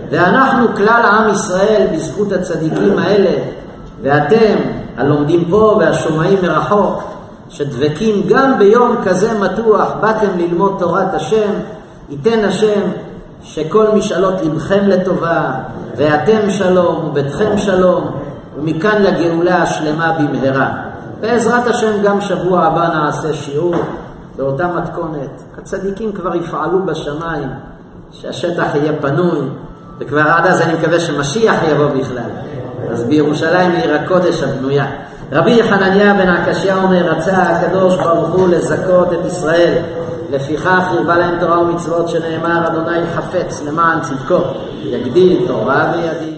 ואנחנו כלל עם ישראל בזכות הצדיקים האלה, ואתם הלומדים פה והשומעים מרחוק, שדבקים גם ביום כזה מתוח, באתם ללמוד תורת השם, ייתן השם שכל משאלות לבכם לטובה, ואתם שלום וביתכם שלום, ומכאן לגאולה השלמה במהרה. בעזרת השם גם שבוע הבא נעשה שיעור באותה מתכונת. הצדיקים כבר יפעלו בשמיים, שהשטח יהיה פנוי, וכבר עד אז אני מקווה שמשיח יבוא בכלל. אז בירושלים עיר הקודש הבנויה. רבי חנניה בן הקשיא אומר, רצה הקדוש ברוך הוא לזכות את ישראל. לפיכך הרבה להם תורה ומצוות שנאמר, אדוני חפץ למען צדקו, יגדיל תורה וידין.